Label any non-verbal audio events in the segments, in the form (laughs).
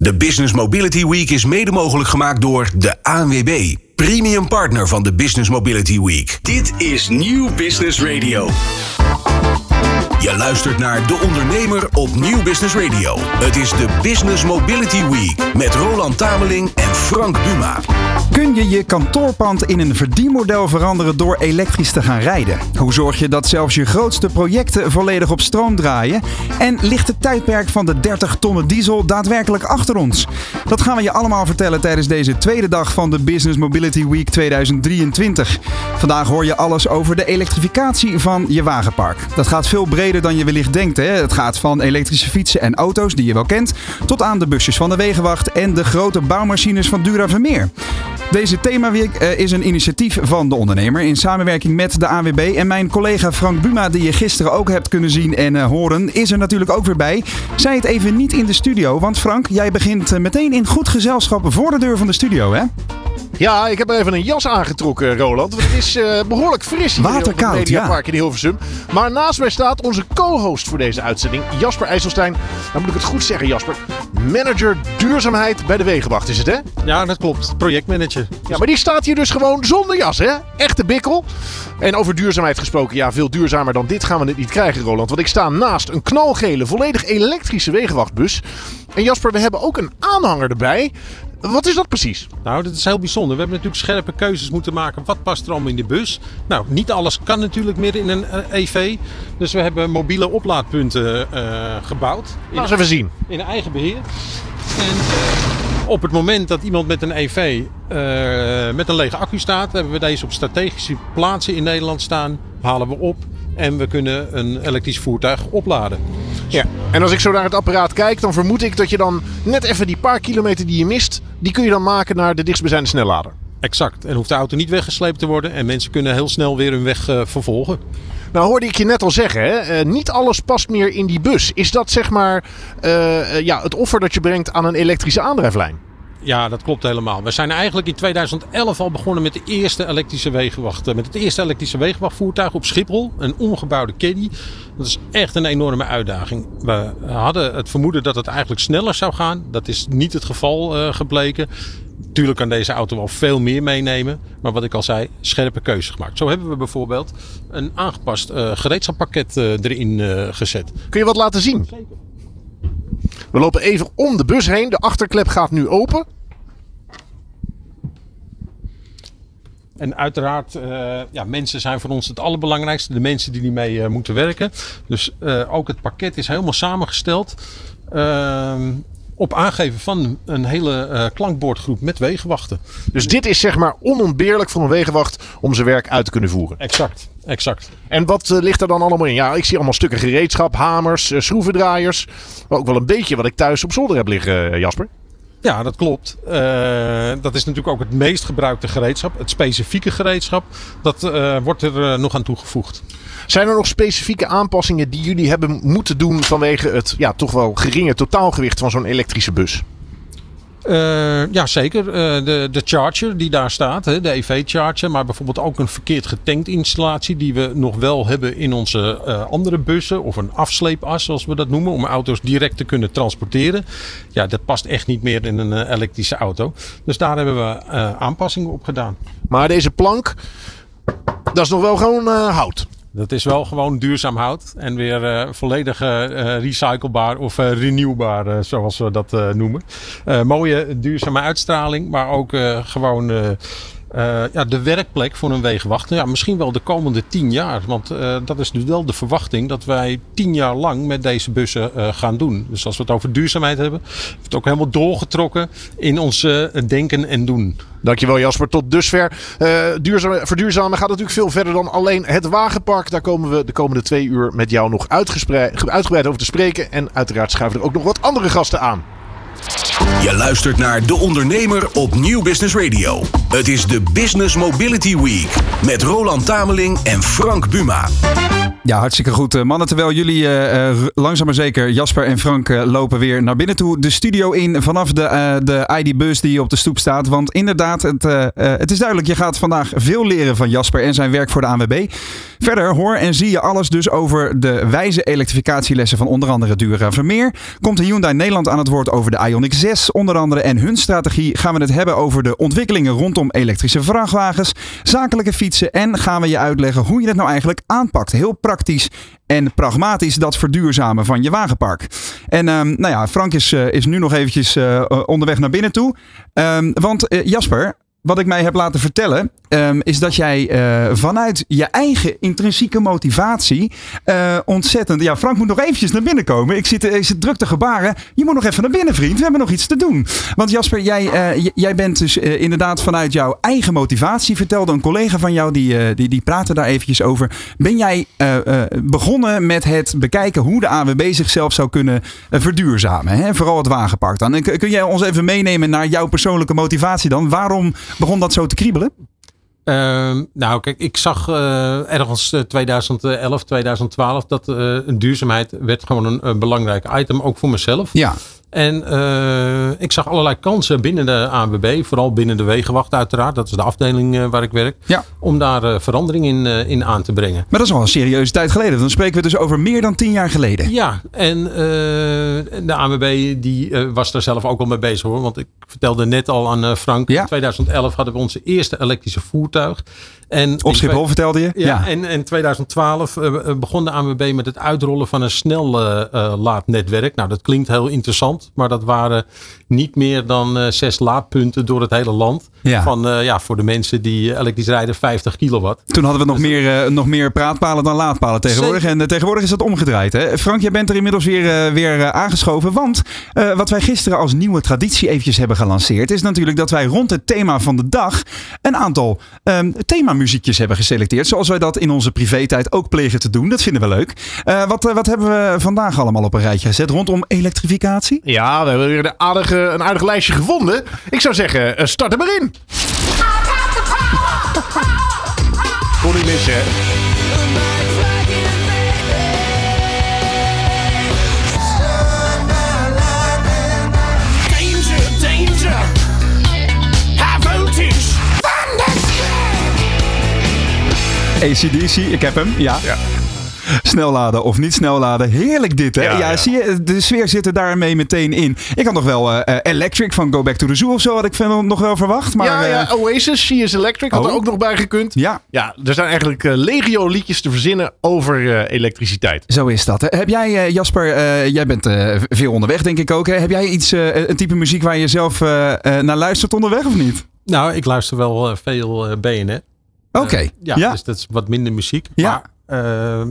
De Business Mobility Week is mede mogelijk gemaakt door de ANWB, premium partner van de Business Mobility Week. Dit is Nieuw Business Radio. Je luistert naar De Ondernemer op Nieuw Business Radio. Het is de Business Mobility Week met Roland Tameling en Frank Duma. Kun je je kantoorpand in een verdienmodel veranderen door elektrisch te gaan rijden? Hoe zorg je dat zelfs je grootste projecten volledig op stroom draaien? En ligt het tijdperk van de 30 tonnen diesel daadwerkelijk achter ons? Dat gaan we je allemaal vertellen tijdens deze tweede dag van de Business Mobility Week 2023. Vandaag hoor je alles over de elektrificatie van je wagenpark. Dat gaat veel breder dan je wellicht denkt. Hè? Het gaat van elektrische fietsen en auto's die je wel kent, tot aan de busjes van de Wegenwacht en de grote bouwmachines van Dura Vermeer. Deze themaweek eh, is een initiatief van de ondernemer in samenwerking met de AWB. En mijn collega Frank Buma, die je gisteren ook hebt kunnen zien en uh, horen, is er natuurlijk ook weer bij. Zij het even niet in de studio, want Frank, jij begint uh, meteen in goed gezelschap voor de deur van de studio, hè? Ja, ik heb er even een jas aangetrokken, Roland. Want het is uh, behoorlijk fris hier Waterkoud, in het Mediapark ja. in Hilversum. Maar naast mij staat onze co-host voor deze uitzending, Jasper IJsselstein. Dan moet ik het goed zeggen, Jasper. Manager duurzaamheid bij de Wegenwacht is het, hè? Ja, dat klopt. Projectmanager. Ja, maar die staat hier dus gewoon zonder jas, hè? Echte bikkel. En over duurzaamheid gesproken, ja, veel duurzamer dan dit gaan we het niet krijgen, Roland. Want ik sta naast een knalgele, volledig elektrische Wegenwachtbus. En Jasper, we hebben ook een aanhanger erbij. Wat is dat precies? Nou, dat is heel bijzonder. We hebben natuurlijk scherpe keuzes moeten maken. Wat past er allemaal in de bus? Nou, niet alles kan natuurlijk meer in een EV. Dus we hebben mobiele oplaadpunten uh, gebouwd. Laat eens even zien. In eigen beheer. En uh, op het moment dat iemand met een EV met een lege accu staat, hebben we deze op strategische plaatsen in Nederland staan. Halen we op en we kunnen een elektrisch voertuig opladen. Ja, en als ik zo naar het apparaat kijk, dan vermoed ik dat je dan net even die paar kilometer die je mist, die kun je dan maken naar de dichtstbijzijnde snellader. Exact. En hoeft de auto niet weggesleept te worden en mensen kunnen heel snel weer hun weg uh, vervolgen. Nou hoorde ik je net al zeggen, hè? Uh, niet alles past meer in die bus. Is dat zeg maar uh, ja, het offer dat je brengt aan een elektrische aandrijflijn? Ja, dat klopt helemaal. We zijn eigenlijk in 2011 al begonnen met de eerste elektrische wegenwacht. Met het eerste elektrische wegenwachtvoertuig op Schiphol. Een ongebouwde caddy. Dat is echt een enorme uitdaging. We hadden het vermoeden dat het eigenlijk sneller zou gaan. Dat is niet het geval uh, gebleken. Tuurlijk kan deze auto wel veel meer meenemen. Maar wat ik al zei, scherpe keuze gemaakt. Zo hebben we bijvoorbeeld een aangepast uh, gereedschappakket uh, erin gezet. Kun je wat laten zien? Zeker. We lopen even om de bus heen. De achterklep gaat nu open. En uiteraard, uh, ja, mensen zijn voor ons het allerbelangrijkste. De mensen die ermee uh, moeten werken. Dus uh, ook het pakket is helemaal samengesteld. Op aangeven van een hele klankbordgroep met wegenwachten. Dus dit is zeg maar onontbeerlijk voor een wegenwacht om zijn werk uit te kunnen voeren. Exact, exact. En wat ligt er dan allemaal in? Ja, ik zie allemaal stukken gereedschap, hamers, schroevendraaiers. Maar ook wel een beetje wat ik thuis op zolder heb liggen, Jasper. Ja, dat klopt. Uh, dat is natuurlijk ook het meest gebruikte gereedschap. Het specifieke gereedschap. Dat uh, wordt er uh, nog aan toegevoegd. Zijn er nog specifieke aanpassingen die jullie hebben moeten doen vanwege het ja, toch wel geringe totaalgewicht van zo'n elektrische bus? Uh, ja, zeker. Uh, de, de charger die daar staat, hè, de EV-charger. Maar bijvoorbeeld ook een verkeerd getankt installatie die we nog wel hebben in onze uh, andere bussen. Of een afsleepas, zoals we dat noemen. Om auto's direct te kunnen transporteren. Ja, dat past echt niet meer in een elektrische auto. Dus daar hebben we aanpassingen op gedaan. Maar deze plank, dat is nog wel gewoon hout. Dat is wel gewoon duurzaam hout en weer uh, volledig uh, recyclebaar of uh, renewbaar, zoals we dat noemen. mooie duurzame uitstraling, maar ook gewoon uh, ja, de werkplek voor een wegenwacht. Ja, misschien wel de komende tien jaar. Want uh, dat is nu wel de verwachting dat wij tien jaar lang met deze bussen uh, gaan doen. Dus als we het over duurzaamheid hebben, hebben we het ook helemaal doorgetrokken in ons denken en doen. Dankjewel Jasper. Tot dusver. duurzaam, verduurzamen gaat natuurlijk veel verder dan alleen het wagenpark. Daar komen we de komende twee uur met jou nog uitgebreid over te spreken. En uiteraard schuiven er ook nog wat andere gasten aan. Je luistert naar De Ondernemer op Nieuw Business Radio. Het is de Business Mobility Week met Roland Tameling en Frank Buma. Ja, hartstikke goed. Eh, mannen, terwijl jullie uh, langzaam maar zeker, Jasper en Frank, lopen weer naar binnen toe. De studio in vanaf de, de ID-bus die op de stoep staat. Want inderdaad, het, het is duidelijk, je gaat vandaag veel leren van Jasper en zijn werk voor de ANWB. Verder hoor en zie je alles dus over de wijze elektrificatielessen van onder andere Dura Vermeer. Komt Hyundai Nederland aan het woord over de Ioniq 6 onder andere. En hun strategie gaan we het hebben over de ontwikkelingen rondom elektrische vrachtwagens, zakelijke fietsen. En gaan we je uitleggen hoe je het nou eigenlijk aanpakt. Heel praktisch en pragmatisch dat verduurzamen van je wagenpark. En um, nou ja, Frank is, uh, is nu nog eventjes uh, onderweg naar binnen toe. Um, want Jasper, wat ik mij heb laten vertellen, um, is dat jij uh, vanuit je eigen intrinsieke motivatie uh, ontzettend. Ja, Frank moet nog eventjes naar binnen komen. Ik zit, ik zit druk te gebaren. Je moet nog even naar binnen, vriend. We hebben nog iets te doen. Want Jasper, jij, jij bent dus inderdaad vanuit jouw eigen motivatie. Vertelde een collega van jou, die, die, die praatte daar eventjes over. Ben jij begonnen met het bekijken hoe de AWB zichzelf zou kunnen verduurzamen? Hè? Vooral het wagenpark dan. kun jij ons even meenemen naar jouw persoonlijke motivatie dan? Waarom begon dat zo te kriebelen? Uh, nou, kijk, ik zag uh, ergens 2011, 2012 dat uh, duurzaamheid werd gewoon een, een belangrijk item, ook voor mezelf. Ja. En uh, ik zag allerlei kansen binnen de ANWB, vooral binnen de Wegenwacht uiteraard. Dat is de afdeling uh, waar ik werk. Ja. Om daar uh, verandering in, in aan te brengen. Maar dat is al een serieuze tijd geleden. Dan spreken we dus over meer dan tien jaar geleden. Ja, en de ANWB die was daar zelf ook al mee bezig hoor. Want ik vertelde net al aan Frank. Ja. In 2011 hadden we onze eerste elektrische voertuig. En Op Schiphol vertelde je? Ja, ja. En in 2012 begon de ANWB met het uitrollen van een snel laadnetwerk. Nou, dat klinkt heel interessant. Maar dat waren niet meer dan uh, zes laadpunten door het hele land. Ja. Van, ja, voor de mensen die elektrisch rijden 50 kilowatt. Toen hadden we nog, dus, meer, nog meer praatpalen dan laadpalen tegenwoordig. Zeker. En tegenwoordig is dat omgedraaid. Hè? Frank, jij bent er inmiddels weer, weer aangeschoven. Want wat wij gisteren als nieuwe traditie eventjes hebben gelanceerd... is natuurlijk dat wij rond het thema van de dag... een aantal um, themamuziekjes hebben geselecteerd. Zoals wij dat in onze privé-tijd ook plegen te doen. Dat vinden we leuk. wat, wat hebben we vandaag allemaal op een rijtje gezet rondom elektrificatie? Ja, we hebben weer een, aardige, een aardig lijstje gevonden. Ik zou zeggen, uh, start er maar in. Kon niet missen, hè? ACDC, ik heb hem, ja. ja. Snel laden of niet snel laden. Heerlijk dit, hè? Ja, ja, zie je, de sfeer zit er daarmee meteen in. Ik had nog wel uh, Electric van Go Back to the Zoo of zo, had ik nog wel verwacht. Maar, ja, ja, Oasis, She is Electric, had oh. er ook nog bij gekund. Ja. Ja, er zijn eigenlijk uh, legio liedjes te verzinnen over uh, elektriciteit. Zo is dat. Hè? Heb jij, Jasper, jij bent veel onderweg, denk ik ook. Hè? Heb jij iets, een type muziek waar je zelf naar luistert onderweg of niet? Nou, ik luister wel veel BNN. Oké. Ja, ja, dus dat is wat minder muziek. Ja. Maar,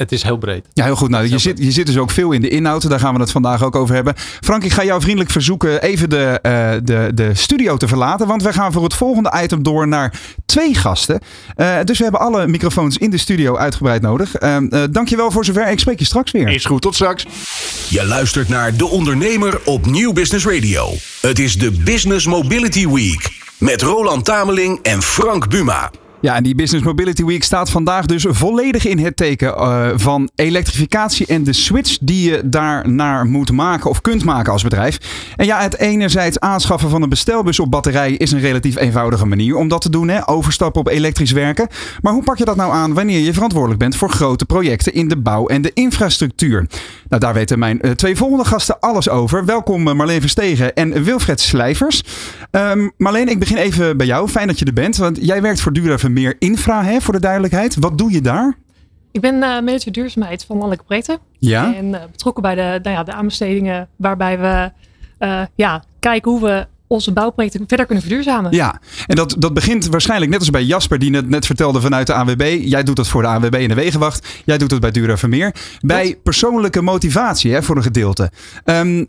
het is heel breed. Ja, heel goed. Nou, je, zit, je zit dus ook veel in de inhoud. Daar gaan we het vandaag ook over hebben. Frank, ik ga jou vriendelijk verzoeken even de, uh, de, de studio te verlaten. Want wij gaan voor het volgende item door naar twee gasten. Uh, dus we hebben alle microfoons in de studio uitgebreid nodig. Uh, uh, dankjewel voor zover. Ik spreek je straks weer. Is goed, tot straks. Je luistert naar De Ondernemer op Nieuw Business Radio. Het is de Business Mobility Week. Met Roland Tameling en Frank Buma. Ja, en die Business Mobility Week staat vandaag dus volledig in het teken uh, van elektrificatie en de switch die je daarnaar moet maken of kunt maken als bedrijf. En ja, het enerzijds aanschaffen van een bestelbus op batterij is een relatief eenvoudige manier om dat te doen, hè? overstappen op elektrisch werken. Maar hoe pak je dat nou aan wanneer je verantwoordelijk bent voor grote projecten in de bouw en de infrastructuur? Nou, daar weten mijn uh, twee volgende gasten alles over. Welkom uh, Marleen Verstegen en Wilfred Slijvers. Um, Marleen, ik begin even bij jou. Fijn dat je er bent, want jij werkt voor Dura meer infra, hè, voor de duidelijkheid. Wat doe je daar? Ik ben uh, manager duurzaamheid van Landelijke Breedte. Ja? En uh, betrokken bij de, nou ja, de aanbestedingen waarbij we uh, ja, kijken hoe we onze bouwprojecten verder kunnen verduurzamen. Ja, en dat, dat begint waarschijnlijk net als bij Jasper, die net, net vertelde vanuit de ANWB. Jij doet dat voor de ANWB en de Wegenwacht. Jij doet het bij Dura Vermeer. Bij persoonlijke motivatie hè, voor een gedeelte. Um,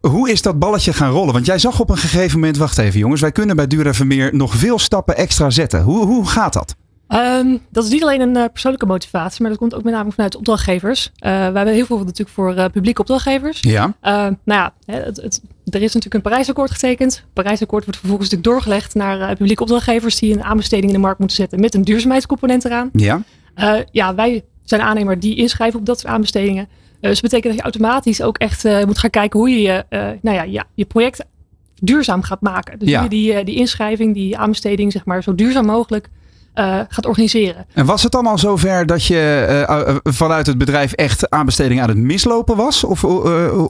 hoe is dat balletje gaan rollen? Want jij zag op een gegeven moment, wacht even jongens, wij kunnen bij Dura Vermeer nog veel stappen extra zetten. Hoe, hoe gaat dat? Um, dat is niet alleen een uh, persoonlijke motivatie, maar dat komt ook met name vanuit opdrachtgevers. Uh, we hebben heel veel natuurlijk voor uh, publieke opdrachtgevers. Ja. nou ja, het, het, er is natuurlijk een Parijsakkoord getekend. Het Parijsakkoord wordt vervolgens natuurlijk doorgelegd naar publieke opdrachtgevers die een aanbesteding in de markt moeten zetten met een duurzaamheidscomponent eraan. Ja. ja, wij zijn aannemer die inschrijven op dat soort aanbestedingen. dus dat betekent dat je automatisch ook echt moet gaan kijken hoe je je, nou ja, ja, je project duurzaam gaat maken. Dus Ja. hoe je die, die inschrijving, die aanbesteding, zeg maar, zo duurzaam mogelijk eh, gaat organiseren. En was het dan al zover dat je eh, eh, vanuit het bedrijf echt aanbesteding aan het mislopen was? Of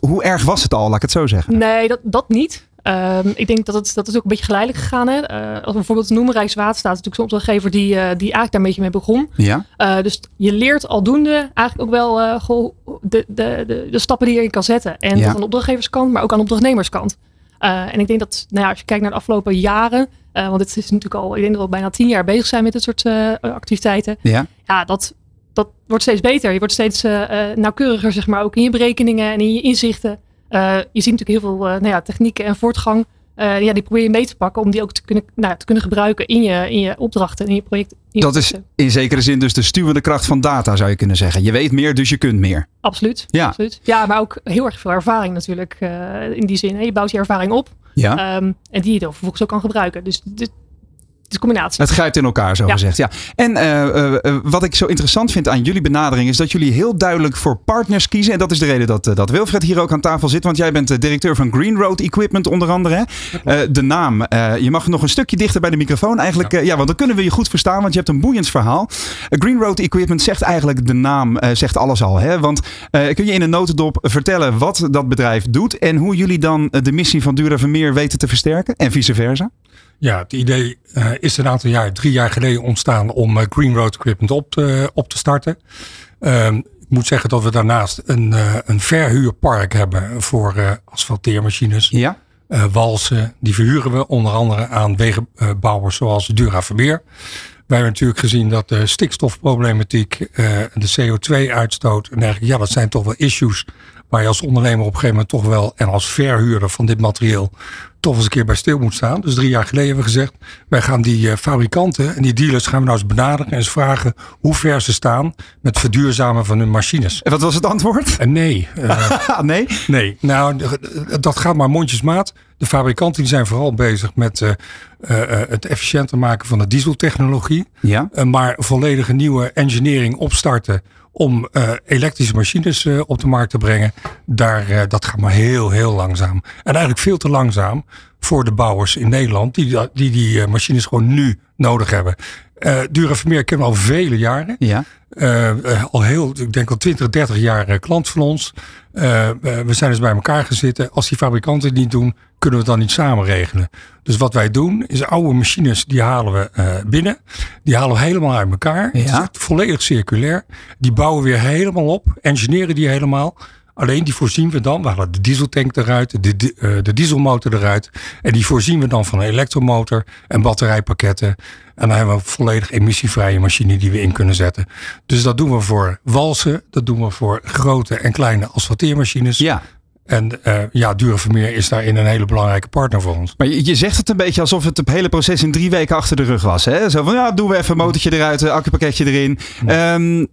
hoe erg was het al, laat ik het zo zeggen? Nee, dat, dat niet. Ehm, ik denk dat het, dat is ook een beetje geleidelijk gegaan. Hè? Als we bijvoorbeeld noemen Rijkswaterstaat, is natuurlijk zo'n opdrachtgever die, die eigenlijk daar een beetje mee begon. Ja, dus je leert aldoende eigenlijk ook wel de, de, de, de stappen die je in kan zetten. En Ja. dat aan de opdrachtgeverskant, maar ook aan de ondernemerskant. Eh, en ik denk dat, nou ja, als je kijkt naar de afgelopen jaren, eh, want het is natuurlijk al, ik denk dat we al bijna tien jaar bezig zijn met dit soort eh, activiteiten. ja. Ja, dat, dat wordt steeds beter. Je wordt steeds eh, nauwkeuriger, zeg maar, ook in je berekeningen en in je inzichten. Je ziet natuurlijk heel veel nou ja, technieken en voortgang. Ja, die probeer je mee te pakken om die ook te kunnen, nou, te kunnen gebruiken in je, in je opdrachten en in je project. in je Dat is projecten. in zekere zin dus de stuwende kracht van data, zou je kunnen zeggen. Je weet meer, dus je kunt meer. Absoluut. Ja. absoluut. Ja, maar ook heel erg veel ervaring natuurlijk in die zin. Hè. Je bouwt je ervaring op Ja. ehm, en die je dan vervolgens ook kan gebruiken. Dus dit, het is een combinatie. Het grijpt in elkaar, zo Ja. gezegd. Ja. En eh, eh, eh, wat ik zo interessant vind aan jullie benadering is dat jullie heel duidelijk voor partners kiezen. En dat is de reden dat, dat Wilfred hier ook aan tafel zit. Want jij bent de directeur van Green Road Equipment onder andere. Hè? Eh, de naam, eh, je mag nog een stukje dichter bij de microfoon eigenlijk. Ja. ja, want dan kunnen we je goed verstaan, want je hebt een boeiend verhaal. Green Road Equipment zegt eigenlijk de naam, zegt alles al. Hè? Want eh, kun je in een notendop vertellen wat dat bedrijf doet en hoe jullie dan de missie van Dura Vermeer weten te versterken en vice versa? Ja, het idee eh, is een aantal jaar, drie jaar geleden ontstaan om eh, Green Road Equipment op te, op te starten. Ehm, ik moet zeggen dat we daarnaast een, eh, een verhuurpark hebben voor asfalteermachines, Ja? walsen. Die verhuren we onder andere aan wegenbouwers zoals Dura Vermeer. Wij hebben natuurlijk gezien dat de stikstofproblematiek, de CO2-uitstoot en dergelijke, ja, dat zijn toch wel issues waar je als ondernemer op een gegeven moment toch wel en als verhuurder van dit materieel toch eens een keer bij stil moet staan. Dus drie jaar geleden hebben we gezegd, wij gaan die eh, fabrikanten en die dealers gaan we nou eens benaderen en eens vragen hoe ver ze staan met verduurzamen van hun machines. En wat was het antwoord? En nee, eh, (laughs) Ah, nee? Nee, nou, dat gaat maar mondjesmaat. De fabrikanten die zijn vooral bezig met eh, eh, eh, het efficiënter maken van de dieseltechnologie. Ja. Eh, maar volledige nieuwe engineering opstarten om eh, elektrische machines eh, op de markt te brengen. Daar, eh, dat gaat maar heel, heel langzaam. En eigenlijk veel te langzaam voor de bouwers in Nederland. Die die, die machines gewoon nu nodig hebben. Eh Dura Vermeer kennen we al vele jaren. Ja. Eh, eh, al heel, ik denk al 20, 30 jaar klant van ons. We zijn dus bij elkaar gezeten. Als die fabrikanten het niet doen, kunnen we het dan niet samen regelen. Dus wat wij doen, is oude machines, die halen we binnen. Die halen we helemaal uit elkaar. Het is volledig circulair. Die bouwen we weer helemaal op. Engineeren die helemaal. Alleen die voorzien we dan, we halen de dieseltank eruit, de, de, eh, de dieselmotor eruit. En die voorzien we dan van een elektromotor en batterijpakketten. En dan hebben we een volledig emissievrije machine die we in kunnen zetten. Dus dat doen we voor walsen, dat doen we voor grote en kleine asfalteermachines. Ja. En eh, ja, Dura Vermeer is daarin een hele belangrijke partner voor ons. Maar je, je zegt het een beetje alsof het, het hele proces in drie weken achter de rug was. Hè? Zo van, ja, doen we even een motortje eruit, een accupakketje erin. Ehm,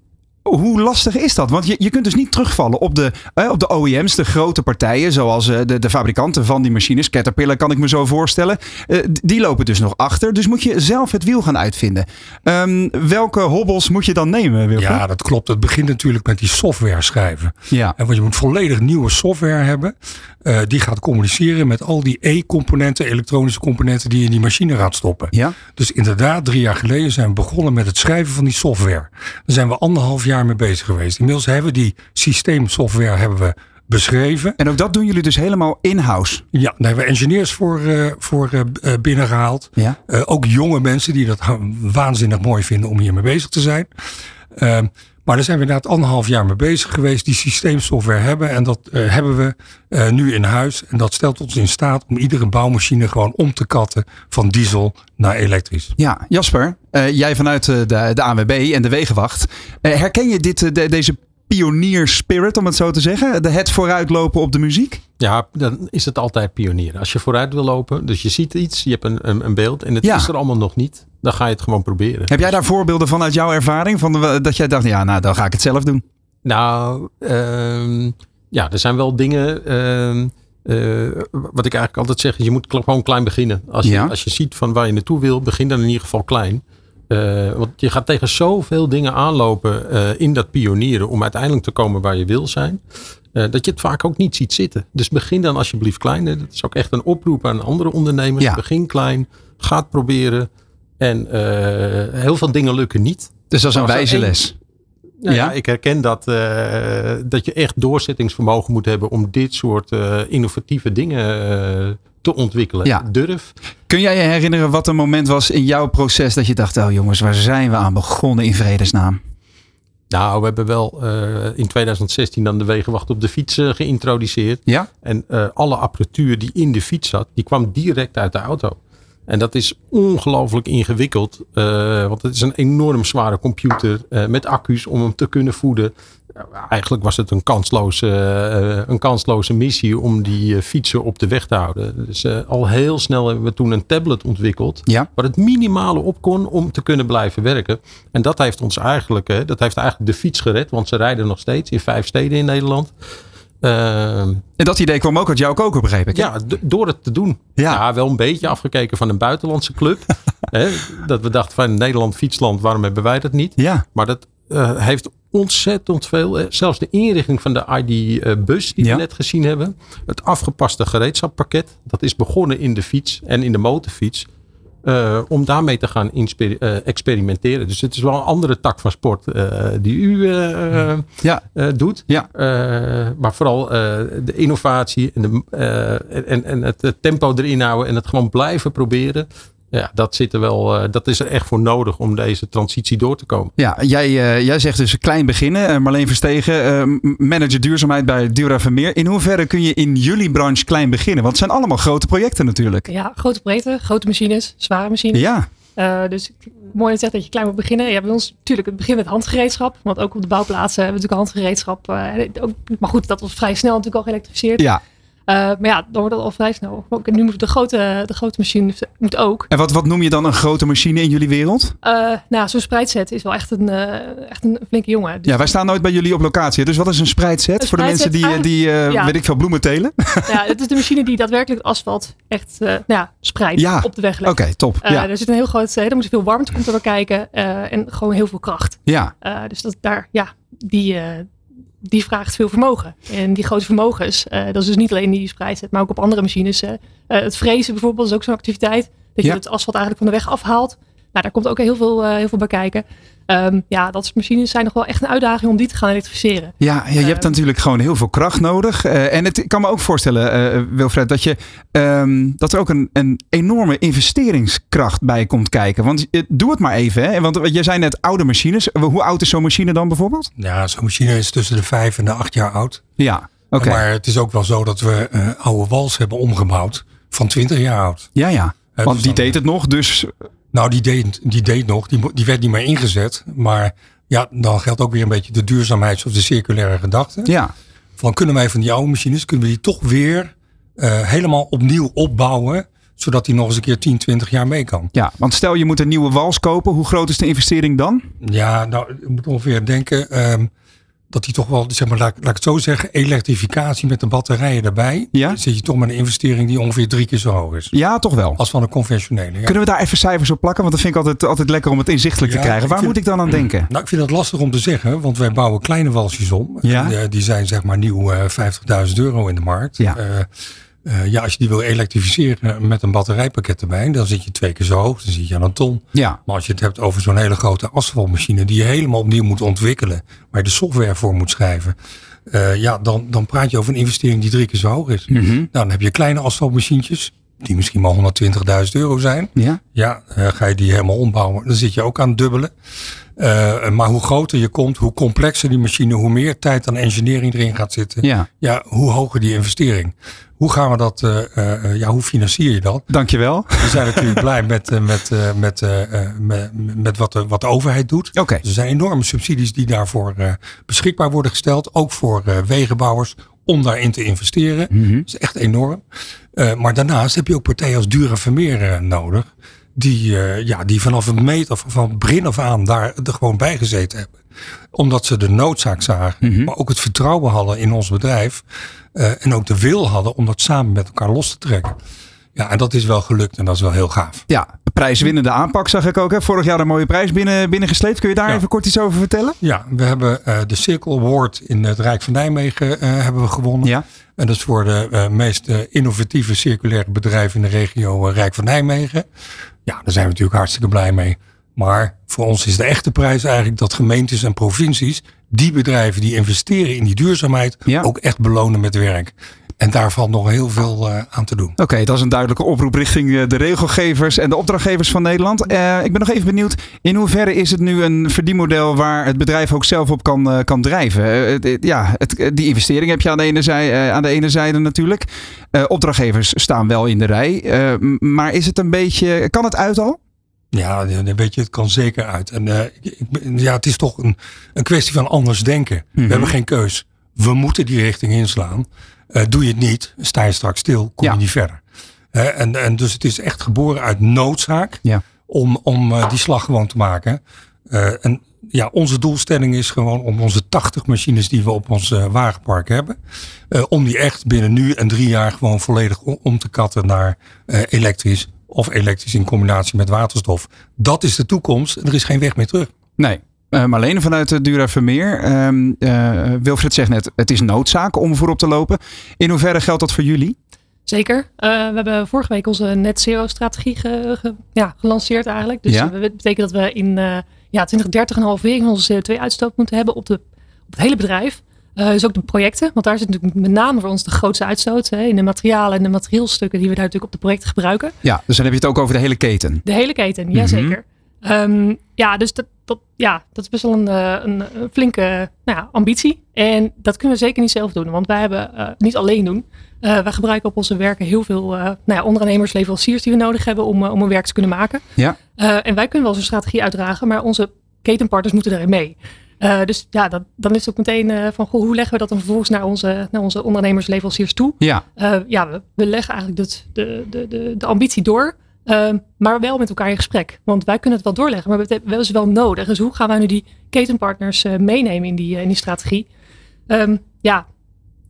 hoe lastig is dat? Want je, je kunt dus niet terugvallen op de, eh, op de OEM's, de grote partijen, zoals eh, de, de fabrikanten van die machines. Caterpillar kan ik me zo voorstellen. Eh, die lopen dus nog achter. Dus moet je zelf het wiel gaan uitvinden. Ehm, welke hobbels moet je dan nemen, Wilfried? Ja, dat klopt. Het begint natuurlijk met die software schrijven. ja. En want je moet volledig nieuwe software hebben. eh, die gaat communiceren met al die E-componenten, elektronische componenten die je in die machine gaat stoppen. Ja? Dus inderdaad, drie jaar geleden zijn we begonnen met het schrijven van die software. Daar zijn we anderhalf jaar mee bezig geweest. Inmiddels hebben we die systeemsoftware hebben we beschreven. En ook dat doen jullie dus helemaal in-house. Ja, daar hebben we engineers voor, eh, voor eh, binnengehaald. Ja. Ook jonge mensen die dat waanzinnig mooi vinden om hiermee bezig te zijn. Maar daar zijn we inderdaad anderhalf jaar mee bezig geweest. Die systeemsoftware hebben. En dat eh, hebben we eh, nu in huis. En dat stelt ons in staat om iedere bouwmachine gewoon om te katten van diesel naar elektrisch. Ja, Jasper, eh, jij vanuit de, de ANWB en de Wegenwacht. herken je dit, de- deze pionier spirit, om het zo te zeggen? De het vooruitlopen op de muziek? Ja, dan is het altijd pionieren. Als je vooruit wil lopen, dus je ziet iets, je hebt een, een, een beeld en het Ja. is er allemaal nog niet, dan ga je het gewoon proberen. Heb jij daar voorbeelden van uit jouw ervaring? Van de- dat jij dacht, ja, nou, dan ga ik het zelf doen. Nou, ehm, ja, er zijn wel dingen. ehm, eh, wat ik eigenlijk altijd zeg, je moet gewoon klein beginnen. Als je, Ja. als je ziet van waar je naartoe wil, begin dan in ieder geval klein. Uh, want je gaat tegen zoveel dingen aanlopen uh, in dat pionieren om uiteindelijk te komen waar je wil zijn. Uh, dat je het vaak ook niet ziet zitten. Dus begin dan alsjeblieft klein. Dat is ook echt een oproep aan andere ondernemers. Ja. Begin klein, ga het proberen. En heel veel dingen lukken niet. Dus dat is een wijze les. Nou ja, ik herken dat, dat je echt doorzettingsvermogen moet hebben om dit soort innovatieve dingen te ontwikkelen. Ja. Durf. Kun jij je herinneren wat een moment was in jouw proces dat je dacht, oh jongens, waar zijn we aan begonnen in vredesnaam? Nou, we hebben wel in 2016 dan de wegenwacht op de fiets geïntroduceerd. Ja? En alle apparatuur die in de fiets zat, die kwam direct uit de auto. En dat is ongelooflijk ingewikkeld. Want het is een enorm zware computer met accu's om hem te kunnen voeden. Eigenlijk was het een kansloze, uh, een kansloze missie om die fietsen op de weg te houden. Dus al heel snel hebben we toen een tablet ontwikkeld. Ja. Waar het minimale op kon om te kunnen blijven werken. En dat heeft ons eigenlijk, dat heeft eigenlijk de fiets gered. Want ze rijden nog steeds in vijf steden in Nederland. Uh, en dat idee kwam ook uit jouw koker, begreep ik. Ja, door het te doen. Ja. ja. wel een beetje afgekeken van een buitenlandse club. (laughs) hè, dat we dachten van Nederland, fietsland, waarom hebben wij dat niet? Ja. Maar dat uh, heeft ontzettend veel. Eh, zelfs de inrichting van de ID-bus eh, die ja. we net gezien hebben. Het afgepaste gereedschappakket. Dat is begonnen in de fiets en in de motorfiets. Uh, om daarmee te gaan uh, experimenteren. Dus het is wel een andere tak van sport uh, die u ja. doet. Ja. maar vooral de innovatie en, de, en, en het, tempo erin houden en het gewoon blijven proberen. Ja, dat, zit er wel, uh, dat is er echt voor nodig om deze transitie door te komen. Ja, jij, uh, jij zegt dus klein beginnen. Uh, Marleen Verstegen, manager duurzaamheid bij Dura Vermeer. In hoeverre kun je in jullie branche klein beginnen? Want het zijn allemaal grote projecten natuurlijk. Ja, grote projecten, grote machines, zware machines. Ja. dus mooi zegt dat je klein moet beginnen. Je hebt bij ons natuurlijk het begin met handgereedschap. Want ook op de bouwplaatsen hebben we natuurlijk handgereedschap. maar goed, dat was vrij snel natuurlijk al geëlektrificeerd. Ja. Uh, maar ja, dan wordt dat al vrij snel. Nu moet de grote, de grote machine moet ook. En wat, wat noem je dan een grote machine in jullie wereld? Uh, nou, zo'n spreidset is wel echt een, uh, echt een flinke jongen. Dus ja, wij staan nooit bij jullie op locatie. Dus wat is een spreidset? voor de mensen die, die ja. weet ik veel, bloemen telen? Ja, het is de machine die daadwerkelijk het asfalt echt nou ja, spreidt ja. op de weg legt. Oké, okay, top. Ja. Er zit een heel groot, er moet veel warmte komt er kijken en gewoon heel veel kracht. Ja. dus dat daar, ja, die die vraagt veel vermogen. En die grote vermogens, uh, dat is dus niet alleen die spreidzet, maar ook op andere machines. Uh, het frezen bijvoorbeeld is ook zo'n activiteit. Dat je het asfalt eigenlijk van de weg afhaalt. Nou, daar komt ook heel veel, uh, heel veel bij kijken. Um, ja, dat soort machines zijn nog wel echt een uitdaging om die te gaan elektrificeren. Ja, ja je hebt natuurlijk gewoon heel veel kracht nodig. Uh, en het, ik kan me ook voorstellen, uh, Wilfred, dat, je, um, dat er ook een, een enorme investeringskracht bij komt kijken. Want doe het maar even. Hè? Want je zei net oude machines. Hoe oud is zo'n machine dan bijvoorbeeld? Ja, zo'n machine is tussen de vijf en de acht jaar oud. Ja, oké. Okay. Maar het is ook wel zo dat we oude wals hebben omgebouwd van 20 jaar oud. Ja, ja. Want dus die deed het nog, dus nou, die deed, die deed nog. Die, die werd niet meer ingezet. Maar ja, dan geldt ook weer een beetje de duurzaamheids- of de circulaire gedachte. Ja. Van kunnen wij van die oude machines, kunnen we die toch weer uh, helemaal opnieuw opbouwen zodat die nog eens een keer 10, 20 jaar mee kan. Ja, want stel je moet een nieuwe wals kopen. Hoe groot is de investering dan? Ja, nou, je moet ongeveer denken. Um, dat die toch wel, zeg maar, laat, laat ik het zo zeggen, elektrificatie met de batterijen erbij. Ja? Dan zit je toch met een investering die ongeveer drie keer zo hoog is. Ja, toch wel. Als van een conventionele. Ja. Kunnen we daar even cijfers op plakken? Want dat vind ik altijd, altijd lekker om het inzichtelijk ja, te krijgen. Waar vind, moet ik dan aan denken? Nou, ik vind het lastig om te zeggen, want wij bouwen kleine walsjes om. Ja? En, uh, die zijn zeg maar nieuw uh, 50.000 euro in de markt. Ja. Uh, uh, ja, als je die wil elektrificeren met een batterijpakket erbij, dan zit je twee keer zo hoog. Dan zit je aan een ton. Ja. Maar als je het hebt over zo'n hele grote asfaltmachine die je helemaal opnieuw moet ontwikkelen, waar je de software voor moet schrijven. Uh, ja, dan, dan praat je over een investering die drie keer zo hoog is. Mm -hmm. Nou, dan heb je kleine asfaltmachientjes, die misschien maar 120.000 euro zijn. Ja. Ja, uh, ga je die helemaal ombouwen, dan zit je ook aan het dubbelen. Uh, maar hoe groter je komt, hoe complexer die machine, hoe meer tijd aan engineering erin gaat zitten. Ja. ja hoe hoger die investering. Hoe gaan we dat, uh, uh, ja, hoe financier je dat? Dankjewel. We zijn natuurlijk (laughs) blij met, met, met, met, met wat, de, wat de overheid doet. Oké. Okay. Dus er zijn enorme subsidies die daarvoor beschikbaar worden gesteld. Ook voor wegenbouwers om daarin te investeren. Mm -hmm. Dat is echt enorm. maar daarnaast heb je ook partijen als Dura Vermeer nodig die, uh, ja, die vanaf een meter of van begin af aan daar er gewoon bij gezeten hebben. Omdat ze de noodzaak zagen, Mhm. mm -hmm. maar ook het vertrouwen hadden in ons bedrijf. Uh, en ook de wil hadden om dat samen met elkaar los te trekken. Ja, en dat is wel gelukt en dat is wel heel gaaf. Ja, prijswinnende aanpak zag ik ook. Hè? Vorig jaar een mooie prijs binnen, binnengesleept. Kun je daar Ja. even kort iets over vertellen? Ja, we hebben eh, de Circle Award in het Rijk van Nijmegen eh, hebben we gewonnen. Ja. En dat is voor de eh, meest innovatieve circulaire bedrijven in de regio Rijk van Nijmegen. Ja, daar zijn we natuurlijk hartstikke blij mee. Maar voor ons is de echte prijs eigenlijk dat gemeentes en provincies die bedrijven die investeren in die duurzaamheid Ja. ook echt belonen met werk. En daar valt nog heel veel eh, aan te doen. Oké, dat is een duidelijke oproep richting eh, de regelgevers en de opdrachtgevers van Nederland. Eh, ik ben nog even benieuwd, in hoeverre is het nu een verdienmodel waar het bedrijf ook zelf op kan, kan drijven? Ja, het, die investering heb je aan de ene, zij, aan de ene zijde natuurlijk. Opdrachtgevers staan wel in de rij. Maar is het een beetje, kan het uit al? Ja, dan weet je, het kan zeker uit. En ik, ja, het is toch een, een kwestie van anders denken. Mhm. We hebben geen keus. We moeten die richting inslaan. Eh, doe je het niet, sta je straks stil, kom Ja. je niet verder. Eh, en, en dus het is echt geboren uit noodzaak Ja. om, om eh, die slag gewoon te maken. En ja, onze doelstelling is gewoon om onze 80 machines die we op ons wagenpark hebben, om die echt binnen nu en drie jaar gewoon volledig om, om te katten naar elektrisch of elektrisch in combinatie met waterstof. Dat is de toekomst en er is geen weg meer terug. Nee. Eh Marlene vanuit de Dura Vermeer. Ehm, eh, Wilfried zegt net, het is noodzaak om voorop te lopen. In hoeverre geldt dat voor jullie? Zeker. Eh, we hebben vorige week onze net zero strategie ge- ge- ja, gelanceerd eigenlijk. Dus Ja. dat betekent dat we in eh ja, 2030 een halvering van onze CO2-uitstoot moeten hebben op, de, op het hele bedrijf. Eh, dus ook de projecten, want daar zit natuurlijk met name voor ons de grootste uitstoot. Hè, in de materialen en de materieelstukken die we daar natuurlijk op de projecten gebruiken. Ja, dus dan heb je het ook over de hele keten. De hele keten, Mhm. jazeker. Ehm, ja, dus dat, dat, ja, dat is best wel een, eh, een, een flinke nou ja, ambitie. En dat kunnen we zeker niet zelf doen, want wij hebben eh, niet alleen doen. Eh, wij gebruiken op onze werken heel veel eh, nou ja, ondernemers, leveranciers die we nodig hebben om, eh, om een werk te kunnen maken. Ja. Eh, en wij kunnen wel zo'n strategie uitdragen, maar onze ketenpartners moeten daarin mee. Eh, dus ja, dat, dan is het ook meteen eh, van goh, hoe leggen we dat dan vervolgens naar onze, naar onze ondernemers, leveranciers toe? Ja, Eh, ja, we, we leggen eigenlijk de, de, de, de, de ambitie door. Ehm, maar wel met elkaar in gesprek. Want wij kunnen het wel doorleggen, maar we hebben wel nodig. Dus hoe gaan wij nu die ketenpartners eh, meenemen in die, eh, in die strategie? Ehm, ja,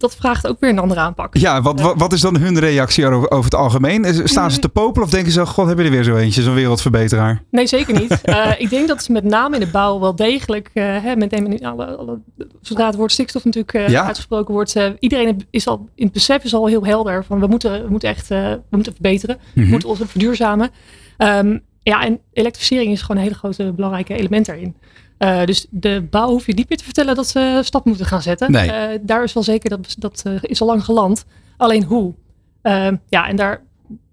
dat vraagt ook weer een andere aanpak. ja wat, wat, wat is dan hun reactie over, het algemeen? Staan ze te popelen of denken ze, god hebben we er weer zo eentje, zo'n wereldverbeteraar? Nee, zeker niet. (laughs) Eh, ik denk dat ze met name in de bouw wel degelijk, eh, hè, met een- alle, alle, zodra het woord stikstof natuurlijk eh, Ja. uitgesproken wordt, iedereen is al in het besef is al heel helder van we moeten, we moeten echt we moeten verbeteren, we Mhm. moeten ons verduurzamen. Ehm, ja, en elektrificering is gewoon een hele grote belangrijke element daarin. Eh, dus de bouw hoef je niet meer te vertellen dat ze stap moeten gaan zetten. Nee. Eh, daar is wel zeker dat dat eh, is al lang geland. Alleen hoe? Ehm, ja, en daar,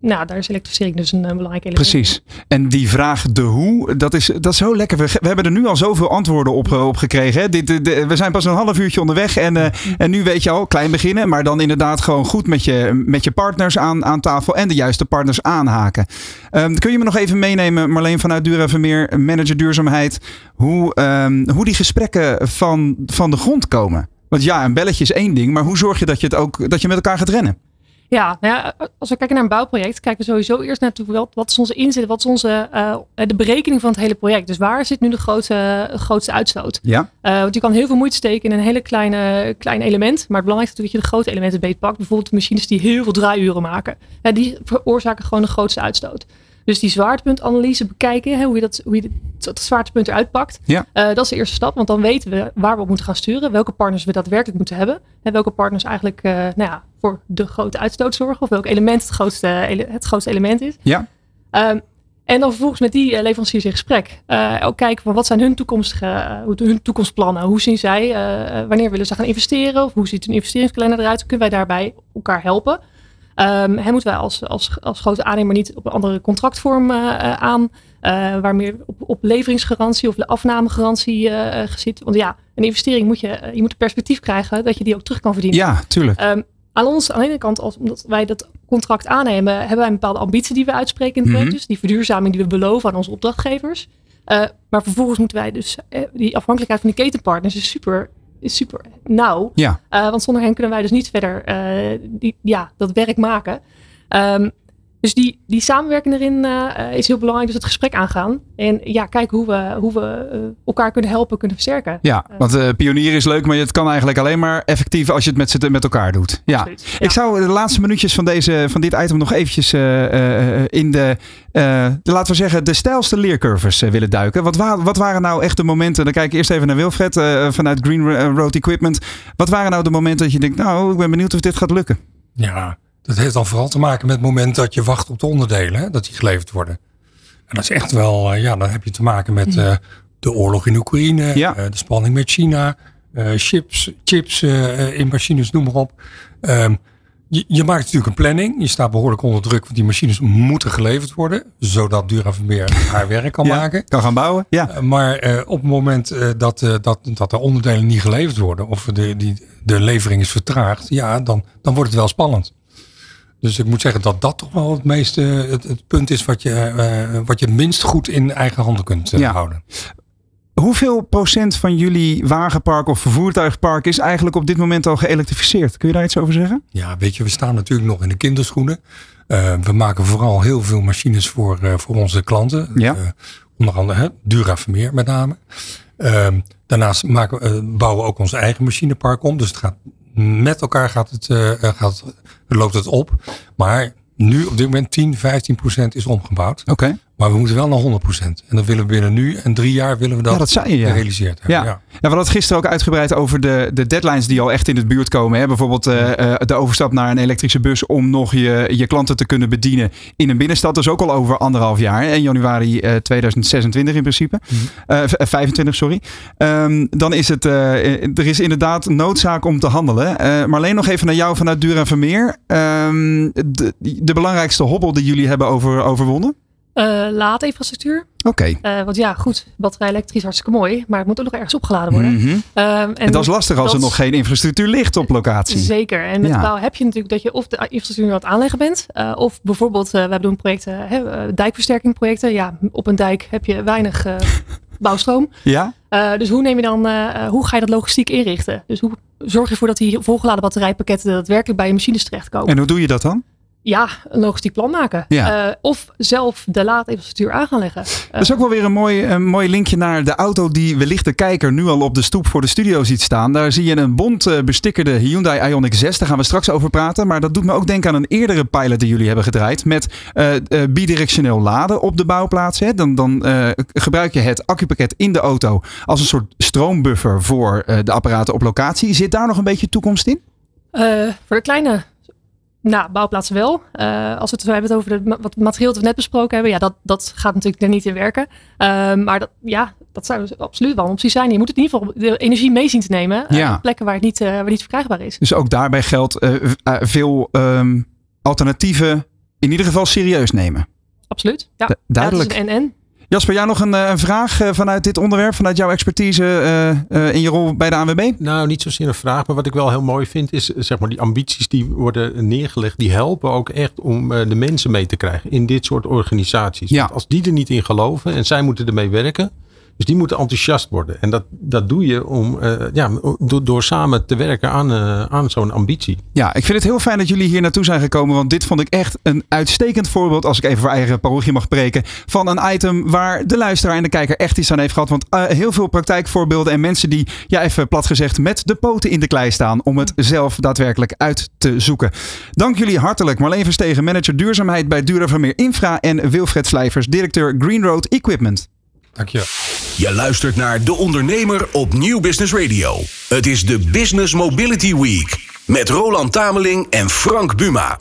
nou, daar is elektrificering dus een, eh, belangrijk element. Precies. En die vraag de hoe, dat is, dat is zo lekker. We, we hebben er nu al zoveel antwoorden op, eh, op gekregen. Hè? Dit, de- de- we zijn pas een half uurtje onderweg en, eh, en nu weet je al, klein beginnen. Maar dan inderdaad gewoon goed met je, met je partners aan, aan tafel en de juiste partners aanhaken. Ehm, kun je me nog even meenemen, Marleen vanuit Dura Vermeer, manager duurzaamheid, hoe, ehm, hoe die gesprekken van, van de grond komen? Want ja, een belletje is één ding, maar hoe zorg je dat je, het ook, dat je met elkaar gaat rennen? Ja, nou ja, als we kijken naar een bouwproject, kijken we sowieso eerst naar wat, wat is onze inzet, wat is onze, eh, de berekening van het hele project. Dus waar zit nu de grootste, grootste uitstoot? Ja? Eh, want je kan heel veel moeite steken in een hele kleine, klein element. Maar het belangrijkste is dat je de grote elementen beetpakt. Bijvoorbeeld de machines die heel veel draaiuren maken. Ja, die veroorzaken gewoon de grootste uitstoot. Dus die zwaartepuntanalyse bekijken, hè, hoe je dat, hoe je dat, dat zwaartepunt eruit pakt. Ja. Eh, dat is de eerste stap, want dan weten we waar we op moeten gaan sturen. Welke partners we daadwerkelijk moeten hebben. En welke partners eigenlijk eh, nou ja, voor de grote uitstoot zorgen. Of welk element het grootste, het grootste element is. Ja? Ehm, en dan vervolgens met die eh, leveranciers in gesprek. Ook kijken van wat zijn hun toekomstige, hoe- hun toekomstplannen. Hoe zien zij, wanneer willen ze gaan investeren? Of hoe ziet hun investeringskalender eruit? Kunnen wij daarbij elkaar helpen? Ehm en moeten wij als, als, als grote aannemer niet op een andere contractvorm eh, eh, aan? eh, waar meer op, op leveringsgarantie of de afnamegarantie zit. Want ja, een investering moet je, je moet een perspectief krijgen dat je die ook terug kan verdienen. Ja, tuurlijk. Ehm, aan ons, aan de ene kant, als, omdat wij dat contract aannemen, hebben wij een bepaalde ambitie die we uitspreken in het project. Mhm. Dus die verduurzaming die we beloven aan onze opdrachtgevers. Maar vervolgens moeten wij dus, die afhankelijkheid van die ketenpartners is super, is super nauw. Ja. Eh, want zonder hen kunnen wij dus niet verder eh, die, ja, dat werk maken. Ehm, Dus die, die samenwerking erin uh, is heel belangrijk. Dus het gesprek aangaan. En ja, kijken hoe we, hoe we uh, elkaar kunnen helpen, kunnen versterken. Ja, want uh, pionier is leuk, maar het kan eigenlijk alleen maar effectief als je het met, met elkaar doet. Ja. ja. Ik zou de laatste minuutjes van, deze, van dit item nog eventjes in de, de, laten we zeggen, de stijlste leercurves willen duiken. Wat, wa wat waren nou echt de momenten, dan kijk ik eerst even naar Wilfred vanuit Green Road Equipment. Wat waren nou de momenten dat je denkt, nou, ik ben benieuwd of dit gaat lukken? Ja, dat heeft dan vooral te maken met het moment dat je wacht op de onderdelen, hè, dat die geleverd worden. En dat is echt wel, uh, ja, dan heb je te maken met uh, de oorlog in Oekraïne, ja. uh, de spanning met China, chips, chips in machines, noem maar op. Um, je, je, maakt natuurlijk een planning. Je staat behoorlijk onder druk, want die machines moeten geleverd worden, zodat Duravermeer haar (laughs) werk kan ja, maken. Kan gaan bouwen, ja. maar op het moment dat, dat, dat de onderdelen niet geleverd worden, of de, die, de levering is vertraagd, ja, dan, dan wordt het wel spannend. Dus ik moet zeggen dat dat toch wel het meeste het, het punt is wat je, uh, wat je minst goed in eigen handen kunt uh, ja. houden. Hoeveel procent van jullie wagenpark of voertuigpark is eigenlijk op dit moment al geëlektrificeerd? Kun je daar iets over zeggen? Ja, weet je, we staan natuurlijk nog in de kinderschoenen. Uh, we maken vooral heel veel machines voor, voor onze klanten. Ja. onder andere hè, Dura Vermeer met name. Ehm, daarnaast maken, bouwen we ook ons eigen machinepark om. Dus het gaat met elkaar gaat het, gaat, loopt het op. Maar nu op dit moment 10, 15 procent is omgebouwd. Oké. Maar we moeten wel naar 100 procent. En dat willen we binnen nu en drie jaar willen we dat, ja, dat zei je, ja. gerealiseerd hebben. Ja. We hadden het gisteren ook uitgebreid over de, de deadlines die al echt in het buurt komen. Hè? Bijvoorbeeld uh, uh, de overstap naar een elektrische bus om nog je, je klanten te kunnen bedienen in een binnenstad. Dus ook al over anderhalf jaar. In januari uh, 2026 in principe. Mm -hmm. 25, sorry. Um, dan is het, er is inderdaad noodzaak om te handelen. maar alleen nog even naar jou vanuit Dura Vermeer. Um, de, de belangrijkste hobbel die jullie hebben over, overwonnen? Uh, laadinfrastructuur. Oké. Okay. Uh, want ja, goed, batterij elektrisch hartstikke mooi, maar het moet ook nog ergens opgeladen worden. Mm -hmm. en, en, dat is lastig als dat, er nog geen infrastructuur ligt op locatie. Zeker. En met ja. bouw heb je natuurlijk dat je of de infrastructuur aan het aanleggen bent, uh, of bijvoorbeeld, we doen projecten, hè, dijkversterkingprojecten. Ja, op een dijk heb je weinig (laughs) bouwstroom. Ja. dus hoe neem je dan, hoe ga je dat logistiek inrichten? Dus hoe zorg je ervoor dat die volgeladen batterijpakketten daadwerkelijk bij je machines terechtkomen? En hoe doe je dat dan? Ja, een logistiek plan maken. Ja. Uh, of zelf de laadinfrastructuur aan gaan leggen. Uh, dat is ook wel weer een mooi, een mooi linkje naar de auto die wellicht de kijker nu al op de stoep voor de studio ziet staan. Daar zie je een bont uh, bestikkerde Hyundai Ioniq 6. Daar gaan we straks over praten. Maar dat doet me ook denken aan een eerdere pilot die jullie hebben gedraaid. Met bidirectioneel laden op de bouwplaats. Hè. Dan, dan gebruik je het accupakket in de auto als een soort stroombuffer voor de apparaten op locatie. Zit daar nog een beetje toekomst in? voor de kleine nou, bouwplaatsen wel. Uh, als we het hebben over de, wat materieel dat we net besproken hebben, ja, dat, dat gaat natuurlijk er niet in werken. Uh, maar dat, ja, dat zou dus absoluut wel een optie zijn. Je moet het in ieder geval de energie mee zien te nemen. Ja. Uh, plekken waar het niet, waar niet verkrijgbaar is. Dus ook daarbij geldt veel um, alternatieven in ieder geval serieus nemen. Absoluut. Ja, duidelijk. Ja, en-en. Jasper, jij nog een, een vraag vanuit dit onderwerp, vanuit jouw expertise uh, uh, in je rol bij de ANWB? Nou, niet zozeer een vraag, maar wat ik wel heel mooi vind is, zeg maar, die ambities die worden neergelegd, die helpen ook echt om de mensen mee te krijgen in dit soort organisaties. Ja. Want als die er niet in geloven en zij moeten ermee werken, dus die moeten enthousiast worden. En dat, dat doe je om, uh, ja, door, samen te werken aan, uh, aan zo'n ambitie. Ja, ik vind het heel fijn dat jullie hier naartoe zijn gekomen. Want dit vond ik echt een uitstekend voorbeeld, als ik even voor eigen parochie mag spreken, van een item waar de luisteraar en de kijker echt iets aan heeft gehad. Want uh, heel veel praktijkvoorbeelden en mensen die, ja even plat gezegd, met de poten in de klei staan om het zelf daadwerkelijk uit te zoeken. Dank jullie hartelijk. Marleen Verstegen, manager duurzaamheid bij Dura Vermeer Infra en Wilfred Slijvers, directeur Green Road Equipment. Dankjewel. Je luistert naar De Ondernemer op Nieuw Business Radio. Het is de Business Mobility Week met Roland Tameling en Frank Buma.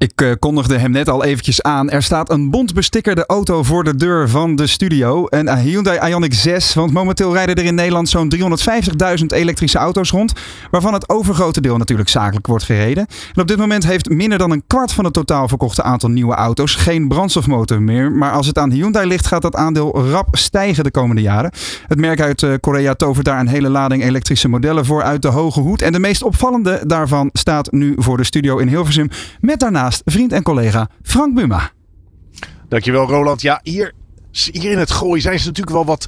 Ik uh, kondigde hem net al eventjes aan. Er staat een bont bestikkerde auto voor de deur van de studio. Een Hyundai Ioniq 6. Want momenteel rijden er in Nederland zo'n 350.000 elektrische auto's rond. Waarvan het overgrote deel natuurlijk zakelijk wordt gereden. En op dit moment heeft minder dan een kwart van het totaal verkochte aantal nieuwe auto's geen brandstofmotor meer. Maar als het aan Hyundai ligt gaat dat aandeel rap stijgen de komende jaren. Het merk uit uh, Korea tovert daar een hele lading elektrische modellen voor uit de hoge hoed. En de meest opvallende daarvan staat nu voor de studio in Hilversum. Met daarnaast vriend en collega Frank Buma. Dankjewel Roland. Ja, hier, hier in het gooi zijn ze natuurlijk wel wat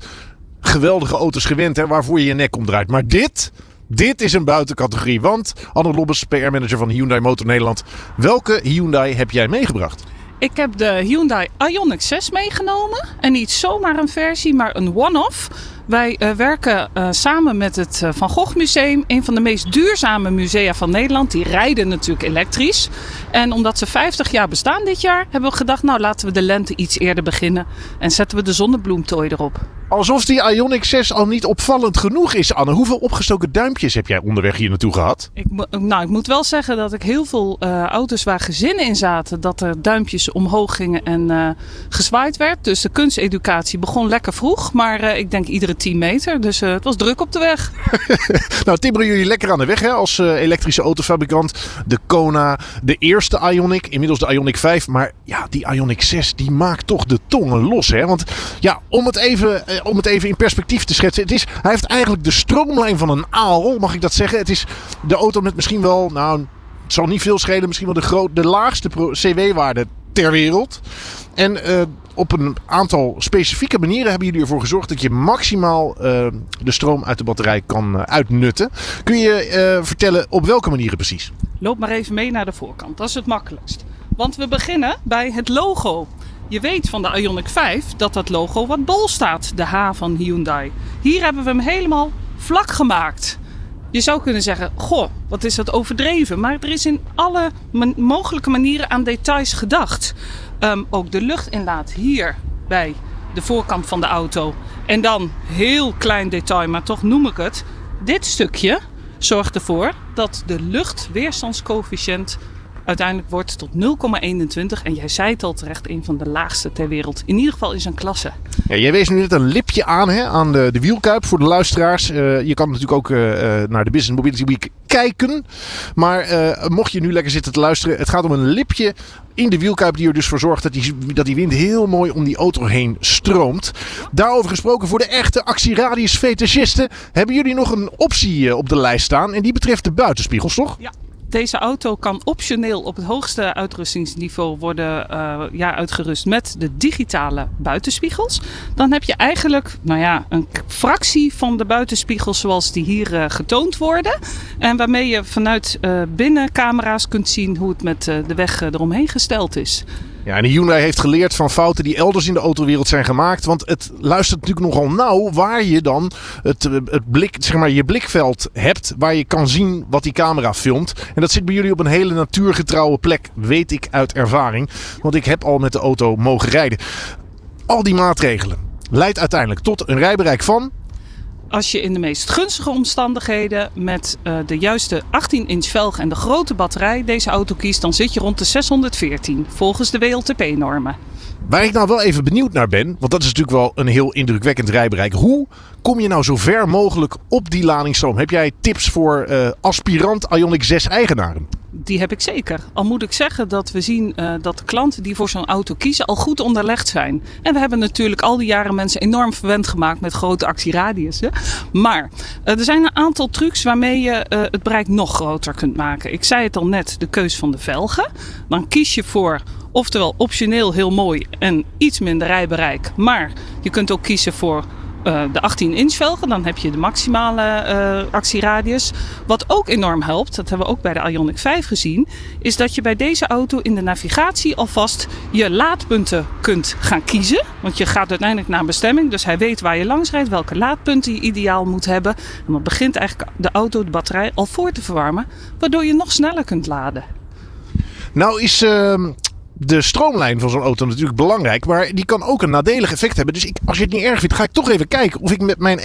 geweldige auto's gewend hè, waarvoor je je nek omdraait. Maar dit, dit is een buitencategorie. Want Anne Lobbes, PR-manager van Hyundai Motor Nederland. Welke Hyundai heb jij meegebracht? Ik heb de Hyundai Ioniq 6 meegenomen. En niet zomaar een versie, maar een one-off. Wij uh, werken uh, samen met het uh, Van Gogh Museum, een van de meest duurzame musea van Nederland. Die rijden natuurlijk elektrisch. En omdat ze 50 jaar bestaan dit jaar, hebben we gedacht, nou laten we de lente iets eerder beginnen. En zetten we de zonnebloemtooi erop. Alsof die Ioniq 6 al niet opvallend genoeg is, Anne. Hoeveel opgestoken duimpjes heb jij onderweg hier naartoe gehad? Ik, nou, ik moet wel zeggen dat ik heel veel uh, auto's waar gezinnen in zaten, dat er duimpjes omhoog gingen en gezwaaid werd. Dus de kunsteducatie begon lekker vroeg, maar ik denk iedere 10 meter. Dus het was druk op de weg. (laughs) nou, timmeren jullie lekker aan de weg hè, als elektrische autofabrikant. De Kona, de eerste Ioniq, inmiddels de Ioniq 5. Maar ja, die Ioniq 6 die maakt toch de tongen los. Hè? Want ja, om het even om het even in perspectief te schetsen. Het is, hij heeft eigenlijk de stroomlijn van een aal, mag ik dat zeggen. Het is de auto met misschien wel, nou, het zal niet veel schelen, misschien wel de, groot, de laagste CW-waarde ter wereld. En uh, op een aantal specifieke manieren hebben jullie ervoor gezorgd dat je maximaal uh, de stroom uit de batterij kan uh, uitnutten. Kun je vertellen op welke manieren precies? Loop maar even mee naar de voorkant, dat is het makkelijkst. Want we beginnen bij het logo. Je weet van de Ioniq 5 dat dat logo wat bol staat, de H van Hyundai. Hier hebben we hem helemaal vlak gemaakt. Je zou kunnen zeggen, goh, wat is dat overdreven. Maar er is in alle mogelijke manieren aan details gedacht. Um, ook de luchtinlaat hier bij de voorkant van de auto. En dan, heel klein detail, maar toch noem ik het. Dit stukje zorgt ervoor dat de luchtweerstandscoëfficiënt uiteindelijk wordt tot 0,21. En jij zei het al terecht, een van de laagste ter wereld. In ieder geval in zijn klasse. Ja, jij wees nu net een lipje aan hè, aan de, de wielkuip voor de luisteraars. Uh, je kan natuurlijk ook uh, naar de Business Mobility Week kijken. Maar uh, mocht je nu lekker zitten te luisteren, het gaat om een lipje in de wielkuip die er dus voor zorgt dat die, dat die wind heel mooi om die auto heen stroomt. Daarover gesproken voor de echte actieradius fetischisten hebben jullie nog een optie op de lijst staan. En die betreft de buitenspiegels, toch? Ja. Deze auto kan optioneel op het hoogste uitrustingsniveau worden uh, ja, uitgerust met de digitale buitenspiegels. Dan heb je eigenlijk nou ja, een fractie van de buitenspiegels zoals die hier uh, getoond worden. En waarmee je vanuit uh, binnencamera's kunt zien hoe het met de weg eromheen gesteld is. Ja, en de Hyundai heeft geleerd van fouten die elders in de autowereld zijn gemaakt. Want het luistert natuurlijk nogal nauw waar je dan het, het blik, zeg maar, je blikveld hebt. Waar je kan zien wat die camera filmt. En dat zit bij jullie op een hele natuurgetrouwe plek, weet ik uit ervaring. Want ik heb al met de auto mogen rijden. Al die maatregelen leidt uiteindelijk tot een rijbereik van als je in de meest gunstige omstandigheden met uh, de juiste 18-inch velg en de grote batterij deze auto kiest, dan zit je rond de 614 volgens de WLTP-normen. Waar ik nou wel even benieuwd naar ben, want dat is natuurlijk wel een heel indrukwekkend rijbereik. Hoe kom je nou zo ver mogelijk op die ladingsstroom? Heb jij tips voor uh, aspirant Ioniq 6 eigenaren? Die heb ik zeker. Al moet ik zeggen dat we zien uh, dat de klanten die voor zo'n auto kiezen al goed onderlegd zijn. En we hebben natuurlijk al die jaren mensen enorm verwend gemaakt met grote actieradiussen. Maar uh, er zijn een aantal trucs waarmee je het bereik nog groter kunt maken. Ik zei het al net, de keus van de velgen. Dan kies je voor oftewel optioneel heel mooi en iets minder rijbereik. Maar je kunt ook kiezen voor uh, de 18 inch velgen. Dan heb je de maximale uh, actieradius. Wat ook enorm helpt, dat hebben we ook bij de Ioniq 5 gezien, is dat je bij deze auto in de navigatie alvast je laadpunten kunt gaan kiezen. Want je gaat uiteindelijk naar een bestemming, dus hij weet waar je langs rijdt, welke laadpunten je ideaal moet hebben. En dan begint eigenlijk de auto de batterij al voor te verwarmen, waardoor je nog sneller kunt laden. Nou is uh, de stroomlijn van zo'n auto natuurlijk belangrijk. Maar die kan ook een nadelig effect hebben. Dus ik, als je het niet erg vindt, ga ik toch even kijken of ik met mijn 1,93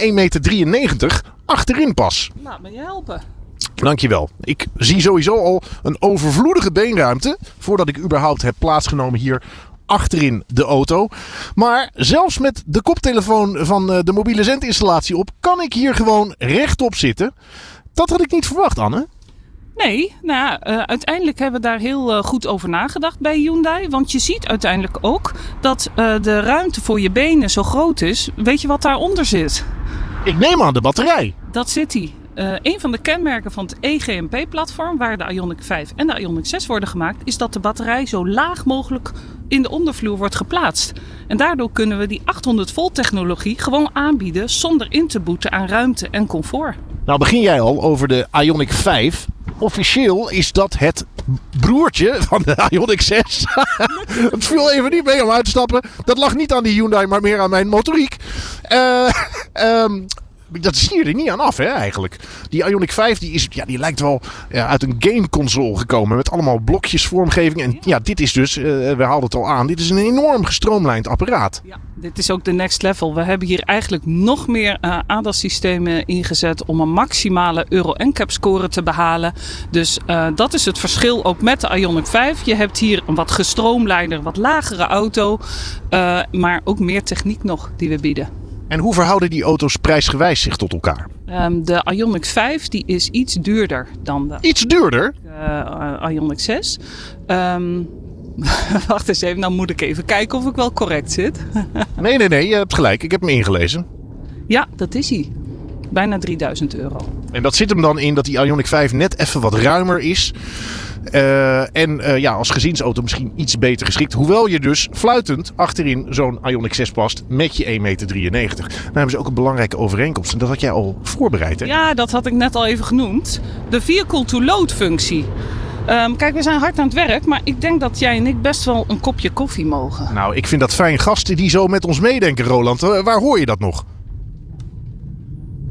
meter achterin pas. Laat me je helpen. Dankjewel. Ik zie sowieso al een overvloedige beenruimte. Voordat ik überhaupt heb plaatsgenomen hier achterin de auto. Maar zelfs met de koptelefoon van eh, de mobiele zendinstallatie op, kan ik hier gewoon rechtop zitten. Dat had ik niet verwacht, Anne. Nee, nou ja, uh, uiteindelijk hebben we daar heel uh, goed over nagedacht bij Hyundai. Want je ziet uiteindelijk ook dat uh, de ruimte voor je benen zo groot is. Weet je wat daaronder zit? Ik neem aan de batterij. Dat zit hij. een van de kenmerken van het EGMP-platform, waar de Ioniq 5 en de Ioniq 6 worden gemaakt, is dat de batterij zo laag mogelijk in de ondervloer wordt geplaatst. En daardoor kunnen we die 800 volt technologie gewoon aanbieden zonder in te boeten aan ruimte en comfort. Nou begin jij al over de Ioniq 5. Officieel is dat het broertje van de Ioniq 6. (laughs) het viel even niet mee om uit te stappen. Dat lag niet aan die Hyundai, maar meer aan mijn motoriek. Eh, (laughs) ehm, dat je er niet aan af, hè, eigenlijk. Die Ioniq 5 die is, ja, die lijkt wel ja, uit een gameconsole gekomen. Met allemaal blokjes, vormgeving. En ja, dit is dus, eh, we haalden het al aan, dit is een enorm gestroomlijnd apparaat. Ja, dit is ook de next level. We hebben hier eigenlijk nog meer uh, ADAS-systemen ingezet om een maximale Euro NCAP score te behalen. Dus uh, dat is het verschil ook met de Ioniq 5. Je hebt hier een wat gestroomlijnder, wat lagere auto, maar ook meer techniek nog die we bieden. En hoe verhouden die auto's prijsgewijs zich tot elkaar? Um, de Ioniq 5 die is iets duurder dan de Iets duurder? uh, Ioniq 6. Um, (laughs) wacht eens even, nou moet ik even kijken of ik wel correct zit. (laughs) nee, nee, nee, je hebt gelijk. Ik heb hem ingelezen. Ja, dat is hij. Bijna 3000 euro. En dat zit hem dan in dat die Ioniq 5 net even wat ruimer is. Uh, en uh, ja, als gezinsauto misschien iets beter geschikt. Hoewel je dus fluitend achterin zo'n Ioniq 6 past met je 1,93 meter. Nou hebben ze ook een belangrijke overeenkomst. En dat had jij al voorbereid, hè? Ja, dat had ik net al even genoemd. De vehicle-to-load functie. Um, kijk, we zijn hard aan het werk, maar ik denk dat jij en ik best wel een kopje koffie mogen. Nou, ik vind dat fijn gasten die zo met ons meedenken, Roland. Uh, waar hoor je dat nog?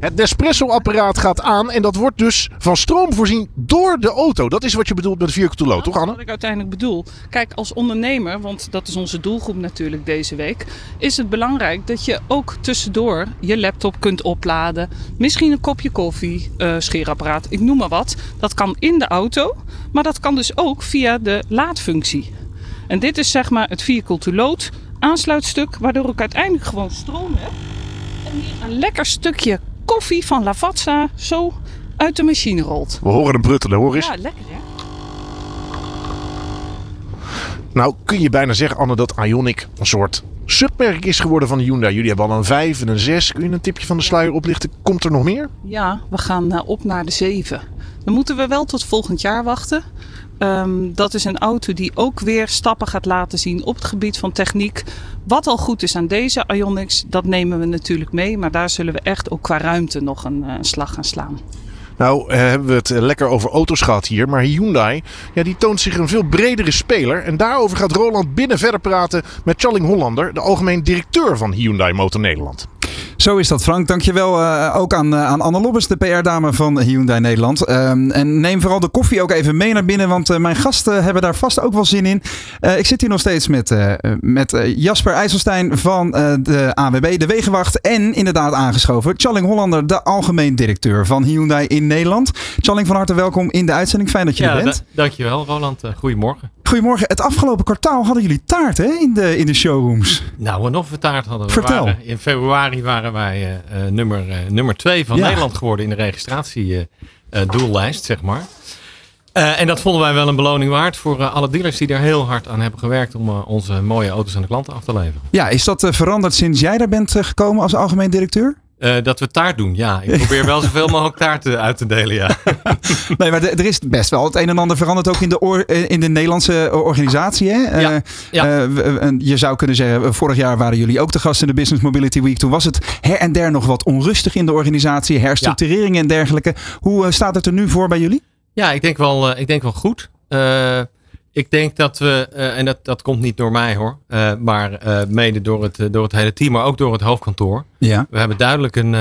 Het Nespresso-apparaat gaat aan en dat wordt dus van stroom voorzien door de auto. Dat is wat je bedoelt met vehicle to load, toch Anne? Dat is wat ik uiteindelijk bedoel. Kijk, als ondernemer, want dat is onze doelgroep natuurlijk deze week, is het belangrijk dat je ook tussendoor je laptop kunt opladen. Misschien een kopje koffie, uh, scheerapparaat, ik noem maar wat. Dat kan in de auto, maar dat kan dus ook via de laadfunctie. En dit is zeg maar het vehicle to load aansluitstuk, waardoor ik uiteindelijk gewoon stroom heb. En hier een lekker stukje koffie van Lavazza zo uit de machine rolt. We horen hem bruttelen, hoor eens. Ja, lekker hè? Nou, kun je bijna zeggen, Anne, dat Ioniq een soort submerk is geworden van de Hyundai. Jullie hebben al een 5 en een 6. Kun je een tipje van de sluier oplichten? Komt er nog meer? Ja, we gaan uh, op naar de 7. Dan moeten we wel tot volgend jaar wachten. Um, dat is een auto die ook weer stappen gaat laten zien op het gebied van techniek. Wat al goed is aan deze Ionics, dat nemen we natuurlijk mee. Maar daar zullen we echt ook qua ruimte nog een, uh, slag gaan slaan. Nou, uh, hebben we het lekker over auto's gehad hier. Maar Hyundai, ja, die toont zich een veel bredere speler. En daarover gaat Roland binnen verder praten met Charling Hollander, de algemeen directeur van Hyundai Motor Nederland. Zo is dat, Frank. Dankjewel uh, ook aan, uh, aan Anne Lobbes, de PR-dame van Hyundai Nederland. Uh, en neem vooral de koffie ook even mee naar binnen, want uh, mijn gasten hebben daar vast ook wel zin in. ik zit hier nog steeds met, met Jasper IJsselstein van de AWB, de Wegenwacht. En inderdaad aangeschoven, Challing Hollander, de algemeen directeur van Hyundai in Nederland. Challing, van harte welkom in de uitzending. Fijn dat je ja, er bent. Da dankjewel, Roland. goedemorgen. Goedemorgen. Het afgelopen kwartaal hadden jullie taart hè, in, de, in de showrooms. Nou, en nog een taart hadden we. Vertel. Waren, in februari waren wij uh, uh, nummer, uh, nummer twee van ja. Nederland geworden in de registratiedoellijst, zeg maar. en dat vonden wij wel een beloning waard voor alle dealers die er heel hard aan hebben gewerkt om onze mooie auto's aan de klanten af te leveren. Ja, is dat veranderd sinds jij daar bent gekomen als algemeen directeur? Uh, dat we taart doen, ja. Ik probeer wel zoveel mogelijk taart uit te delen, ja. (laughs) nee, maar er is best wel het een en ander veranderd ook in de, in de Nederlandse organisatie. Hè? Ja, ja. Uh, je zou kunnen zeggen, vorig jaar waren jullie ook de gast in de Business Mobility Week. Toen was het her en der nog wat onrustig in de organisatie, herstructurering ja. en dergelijke. Hoe staat het er nu voor bij jullie? Ja, ik denk wel, ik denk wel goed. Ik denk dat we, uh, en dat, dat komt niet door mij hoor, uh, maar uh, mede door het, door het hele team, maar ook door het hoofdkantoor. Ja. We hebben duidelijk een,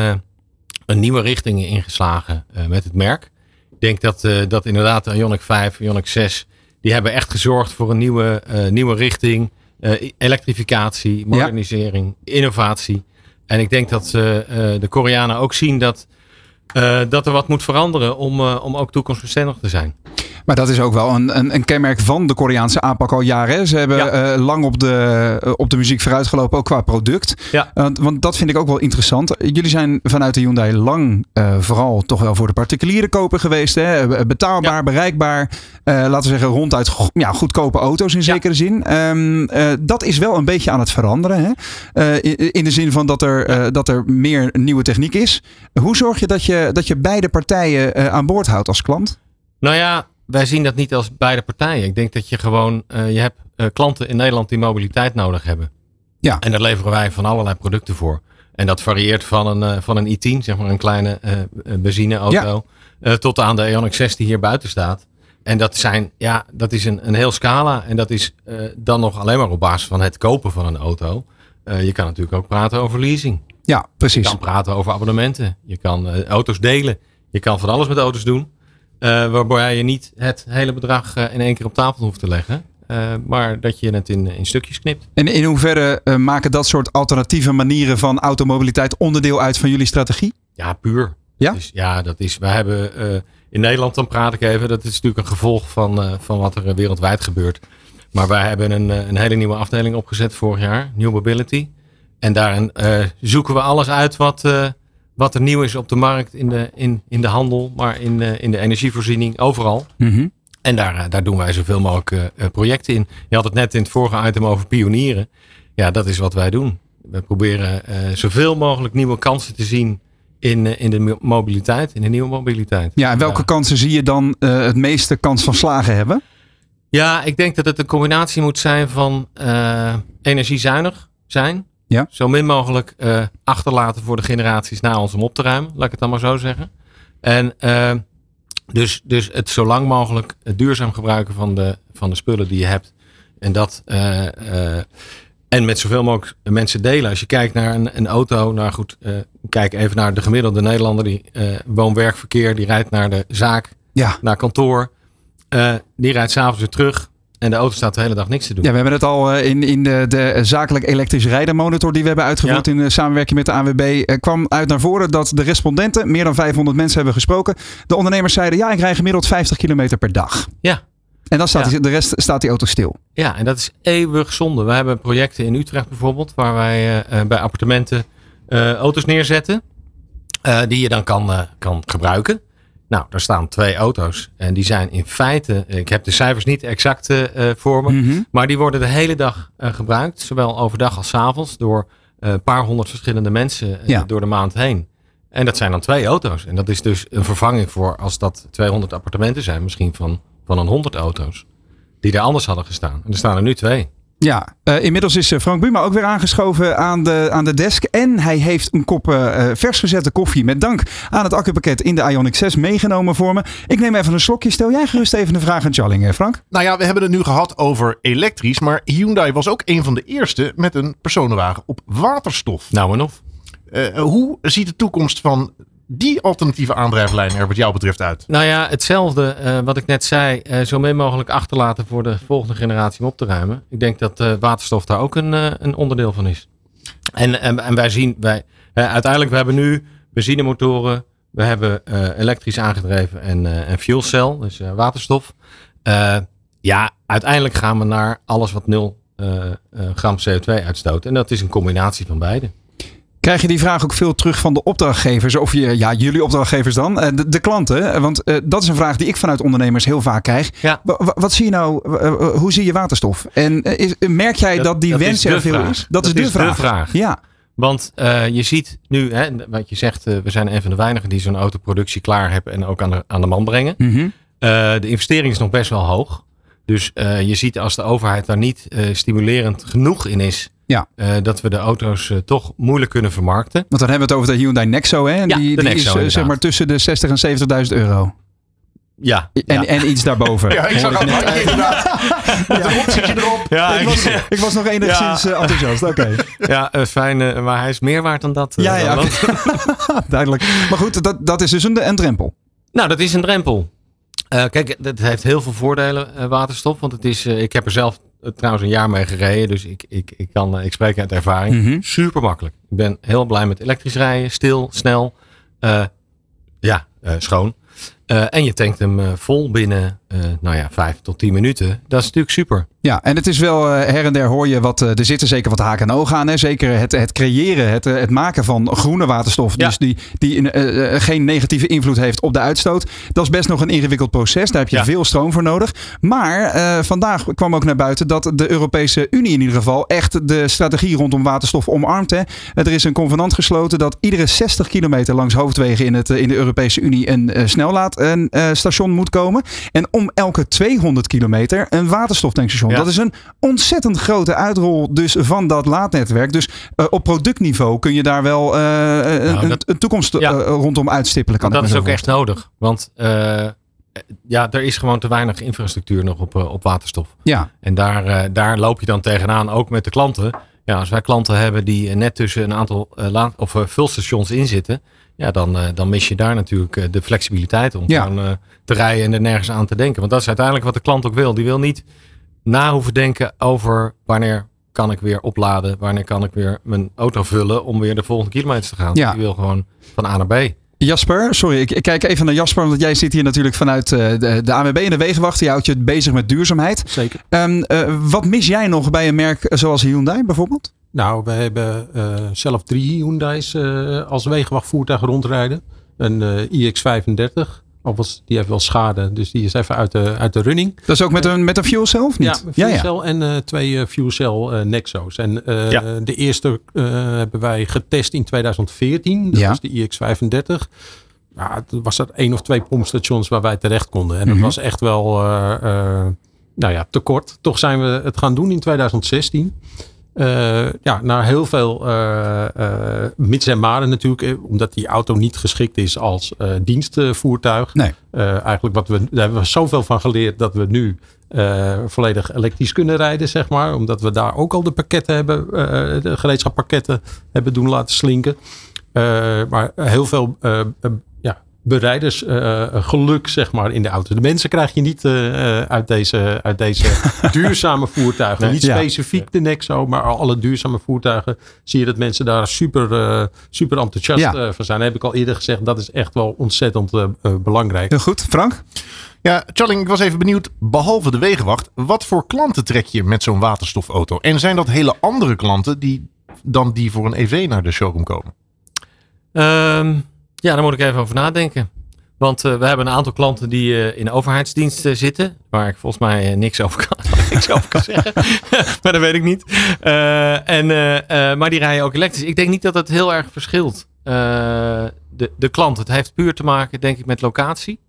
een nieuwe richting ingeslagen met het merk. Ik denk dat, dat inderdaad de Ioniq 5, Ioniq 6, die hebben echt gezorgd voor een nieuwe, nieuwe richting. elektrificatie, modernisering, ja. innovatie. En ik denk dat de Koreanen ook zien dat, dat er wat moet veranderen om, om ook toekomstbestendig te zijn. Maar dat is ook wel een, een, een, kenmerk van de Koreaanse aanpak al jaren. Ze hebben ja. uh, lang op de, uh, op de muziek vooruitgelopen, ook qua product. Ja. Uh, want dat vind ik ook wel interessant. Jullie zijn vanuit de Hyundai lang vooral toch wel voor de particuliere koper geweest. Hè? Betaalbaar, ja. bereikbaar. laten we zeggen ronduit ja, goedkope auto's in zekere zin. Um, dat is wel een beetje aan het veranderen. Hè? In, in, de zin van dat er, dat er meer nieuwe techniek is. Hoe zorg je dat je, dat je beide partijen aan boord houdt als klant? Nou ja, wij zien dat niet als beide partijen. Ik denk dat je gewoon, uh, je hebt uh, klanten in Nederland die mobiliteit nodig hebben. Ja. En daar leveren wij van allerlei producten voor. En dat varieert van een, uh, van een i10, zeg maar een kleine benzineauto, eh, tot aan de Ioniq 6 die hier buiten staat. En dat, zijn, ja, dat is een, een heel scala. En dat is eh, dan nog alleen maar op basis van het kopen van een auto. Eh, je kan natuurlijk ook praten over leasing. Ja, Je precies. kan praten over abonnementen. Je kan eh, auto's delen. Je kan van alles met auto's doen. Eh, waarbij je niet het hele bedrag eh, in één keer op tafel hoeft te leggen. eh, maar dat je het in, in stukjes knipt. En in hoeverre maken dat soort alternatieve manieren van automobiliteit onderdeel uit van jullie strategie? Ja, puur. Ja? Dus ja, dat is. We hebben in Nederland, dan praat ik even, dat is natuurlijk een gevolg van, van wat er wereldwijd gebeurt. Maar wij hebben een, een hele nieuwe afdeling opgezet vorig jaar, New Mobility. En daarin zoeken we alles uit wat, wat er nieuw is op de markt, in de, in, in de handel, maar in, eh, in de energievoorziening, overal. Mhm. En daar, eh, daar doen wij zoveel mogelijk eh, projecten in. Je had het net in het vorige item over pionieren. Ja, dat is wat wij doen. We proberen zoveel mogelijk nieuwe kansen te zien in, in de mo- mobiliteit, in de nieuwe mobiliteit. Ja, en welke kansen zie je dan het meeste kans van slagen hebben? Ja, ik denk dat het een combinatie moet zijn van energiezuinig zijn. Ja. Zo min mogelijk eh, achterlaten voor de generaties na ons om op te ruimen. Laat ik het dan maar zo zeggen. En eh, dus, dus het zo lang mogelijk het duurzaam gebruiken van de, van de spullen die je hebt. En dat eh, en met zoveel mogelijk mensen delen. Als je kijkt naar een, een auto, nou goed, kijk even naar de gemiddelde Nederlander die eh woon-werkverkeer, die rijdt naar de zaak, Ja. naar kantoor. Die rijdt s'avonds weer terug. En de auto staat de hele dag niks te doen. Ja, we hebben het al eh, in, in de, de zakelijk elektrisch rijden monitor die we hebben uitgevoerd Ja. in eh, samenwerking met de ANWB. eh, kwam uit naar voren dat de respondenten, meer dan 500 mensen hebben gesproken. De ondernemers zeiden ja, ik rij gemiddeld 50 kilometer per dag. Ja. En dan staat Ja. die, de rest staat die auto stil. Ja, en dat is eeuwig zonde. We hebben projecten in Utrecht bijvoorbeeld, waar wij bij appartementen eh, auto's neerzetten. eh, die je dan kan, kan gebruiken. Nou, daar staan twee auto's. En die zijn in feite, ik heb de cijfers niet exact eh, eh, voor me. Mhm. Maar die worden de hele dag eh, gebruikt. Zowel overdag als 's avonds. Door een paar honderd verschillende mensen Ja. door de maand heen. En dat zijn dan twee auto's. En dat is dus een vervanging voor als dat 200 appartementen zijn. Misschien van, van een 100 auto's. Die er anders hadden gestaan. En er staan er nu twee. Ja, eh, inmiddels is eh, Frank Buma ook weer aangeschoven aan de, aan de desk. En hij heeft een kop eh, eh, vers gezette koffie met dank aan het accupakket in de Ioniq 6 meegenomen voor me. Ik neem even een slokje. Stel jij gerust even een vraag aan Charling, eh, Frank? Nou ja, we hebben het nu gehad over elektrisch. Maar Hyundai was ook een van de eerste met een personenwagen op waterstof. Nou en of. Eh, hoe ziet de toekomst van die alternatieve aandrijflijn er wat jou betreft uit? Nou ja, hetzelfde eh, wat ik net zei. eh, zo min mogelijk achterlaten voor de volgende generatie om op te ruimen. Ik denk dat eh, waterstof daar ook een, een onderdeel van is. En, en, en wij zien, wij, uiteindelijk, we hebben nu benzinemotoren. We hebben elektrisch aangedreven en, en fuel cell, dus waterstof. Ja, uiteindelijk gaan we naar alles wat 0 eh, eh, gram CO2 uitstoot. En dat is een combinatie van beide. Krijg je die vraag ook veel terug van de opdrachtgevers? Of je, ja, jullie opdrachtgevers dan? Eh, De, de klanten? Eh, Want eh, dat is een vraag die ik vanuit ondernemers heel vaak krijg. Ja. Wat zie je nou? hoe zie je waterstof? En is, merk jij dat, Dat- die dat wens er veel vraag. is? Dat is, is de, de vraag. vraag. Ja. Want je ziet nu, hè, wat je zegt, we zijn een van de weinigen die zo'n autoproductie klaar hebben en ook aan de, aan de man brengen. Mhm. De investering is nog best wel hoog. Dus je ziet als de overheid daar niet stimulerend genoeg in is, Ja. eh, dat we de auto's eh, toch moeilijk kunnen vermarkten. Want dan hebben we het over de Hyundai Nexo. Hè? En Ja, die de die Nexo, is eh, zeg maar tussen de 60 en 70.000 euro. Ja, En, ja. en iets daarboven. (laughs) Ja, ik zag al inderdaad. Met een opzichtje erop. ja, ik, was, ik was nog enigszins enthousiast. Oké. ja eh, fijn, maar hij is meer waard dan dat. Ja, ja. (laughs) Duidelijk. Maar goed, dat, dat is dus een, een drempel. Nou, dat is een drempel. Eh, kijk, het heeft heel veel voordelen, waterstof. Want het is, eh, ik heb er zelf trouwens een jaar mee gereden. Dus ik, ik, ik, kan, eh, ik spreek uit ervaring. Mhm. Super makkelijk. Ik ben heel blij met elektrisch rijden. Stil, snel. eh, ja, eh, schoon. Eh, en je tankt hem eh, vol binnen, eh, nou ja, vijf tot tien minuten. Dat is natuurlijk super. Ja, en het is wel eh, her en der hoor je wat. eh, er zitten zeker wat haken en ogen aan. Hè? Zeker het, het creëren, het, het maken van groene waterstof. Ja. Dus die, die een, geen negatieve invloed heeft op de uitstoot. Dat is best nog een ingewikkeld proces. Daar heb je Ja. veel stroom voor nodig. Maar vandaag kwam ook naar buiten dat de Europese Unie in ieder geval echt de strategie rondom waterstof omarmt. Hè? Er is een convenant gesloten dat iedere 60 kilometer langs hoofdwegen in, het, in de Europese Unie een eh, snelladenstation moet komen. En om elke 200 kilometer een waterstoftankstation. Ja. Dat is een ontzettend grote uitrol dus van dat laadnetwerk. Dus eh, op productniveau kun je daar wel eh, een, Nou, dat- een toekomst eh, Ja. rondom uitstippelen. Kan dat is ook echt nodig. Want eh, ja, er is gewoon te weinig infrastructuur nog op, eh, op waterstof. Ja, En daar, eh, daar loop je dan tegenaan, ook met de klanten. Ja, als wij klanten hebben die eh, net tussen een aantal eh, laad- of, eh, vulstations in zitten. Ja, dan, eh, dan mis je daar natuurlijk eh, de flexibiliteit om Ja. gewoon eh, te rijden en er nergens aan te denken. Want dat is uiteindelijk wat de klant ook wil. Die wil niet na hoeven denken over wanneer kan ik weer opladen. Wanneer kan ik weer mijn auto vullen om weer de volgende kilometers te gaan. Ja. Die wil gewoon van A naar B. Jasper, sorry, ik, kijk even naar Jasper, want jij zit hier natuurlijk vanuit eh, de, de ANWB en de Wegenwacht. Je houdt je bezig met duurzaamheid. Zeker. Ehm, eh, wat mis jij nog bij een merk zoals Hyundai bijvoorbeeld? Nou, we hebben eh, zelf drie Hyundai's eh, als wegenwachtvoertuig rondrijden. Een eh, iX35, alvast die heeft wel schade, dus die is even uit de, uit de running. Dat is ook met een, met een fuel cell of niet? Ja, fuel cell en twee fuel cell Nexo's. En Ja. de eerste hebben wij getest in 2014. Dat Ja. was de iX35. Ja, het was er één of twee pompstations waar wij terecht konden. En dat Mhm. was echt wel eh, eh, nou ja, tekort. Toch zijn we het gaan doen in 2016. Eh, ja, naar heel veel eh eh, mits en maren natuurlijk. Omdat die auto niet geschikt is als eh, dienstvoertuig. Nee. Eigenlijk wat we, daar hebben we zoveel van geleerd dat we nu eh, volledig elektrisch kunnen rijden, zeg maar. Omdat we daar ook al de pakketten hebben, eh, de gereedschappakketten hebben doen laten slinken. Eh, maar heel veel berijdersgeluk, zeg maar, in de auto. De mensen krijg je niet eh, eh, uit deze, uit deze (laughs) duurzame voertuigen. Nee. niet Ja. specifiek de Nexo, maar alle duurzame voertuigen zie je dat mensen daar super, eh, super enthousiast Ja. eh, van zijn. Dat heb ik al eerder gezegd. Dat is echt wel ontzettend eh, eh, belangrijk. Heel goed. Frank? Ja, Charling, ik was even benieuwd, behalve de wegenwacht, wat voor klanten trek je met zo'n waterstofauto? En zijn dat hele andere klanten die dan die voor een EV naar de showroom komen? Ehm, ja, daar moet ik even over nadenken. Want eh, we hebben een aantal klanten die eh, in de overheidsdienst zitten. Waar ik volgens mij eh, niks over kan, (laughs) niks over kan zeggen. (laughs) maar dat weet ik niet. Eh, en, eh, eh, maar die rijden ook elektrisch. Ik denk niet dat het heel erg verschilt. Eh, de, de klant, het heeft puur te maken, denk ik, met locatie.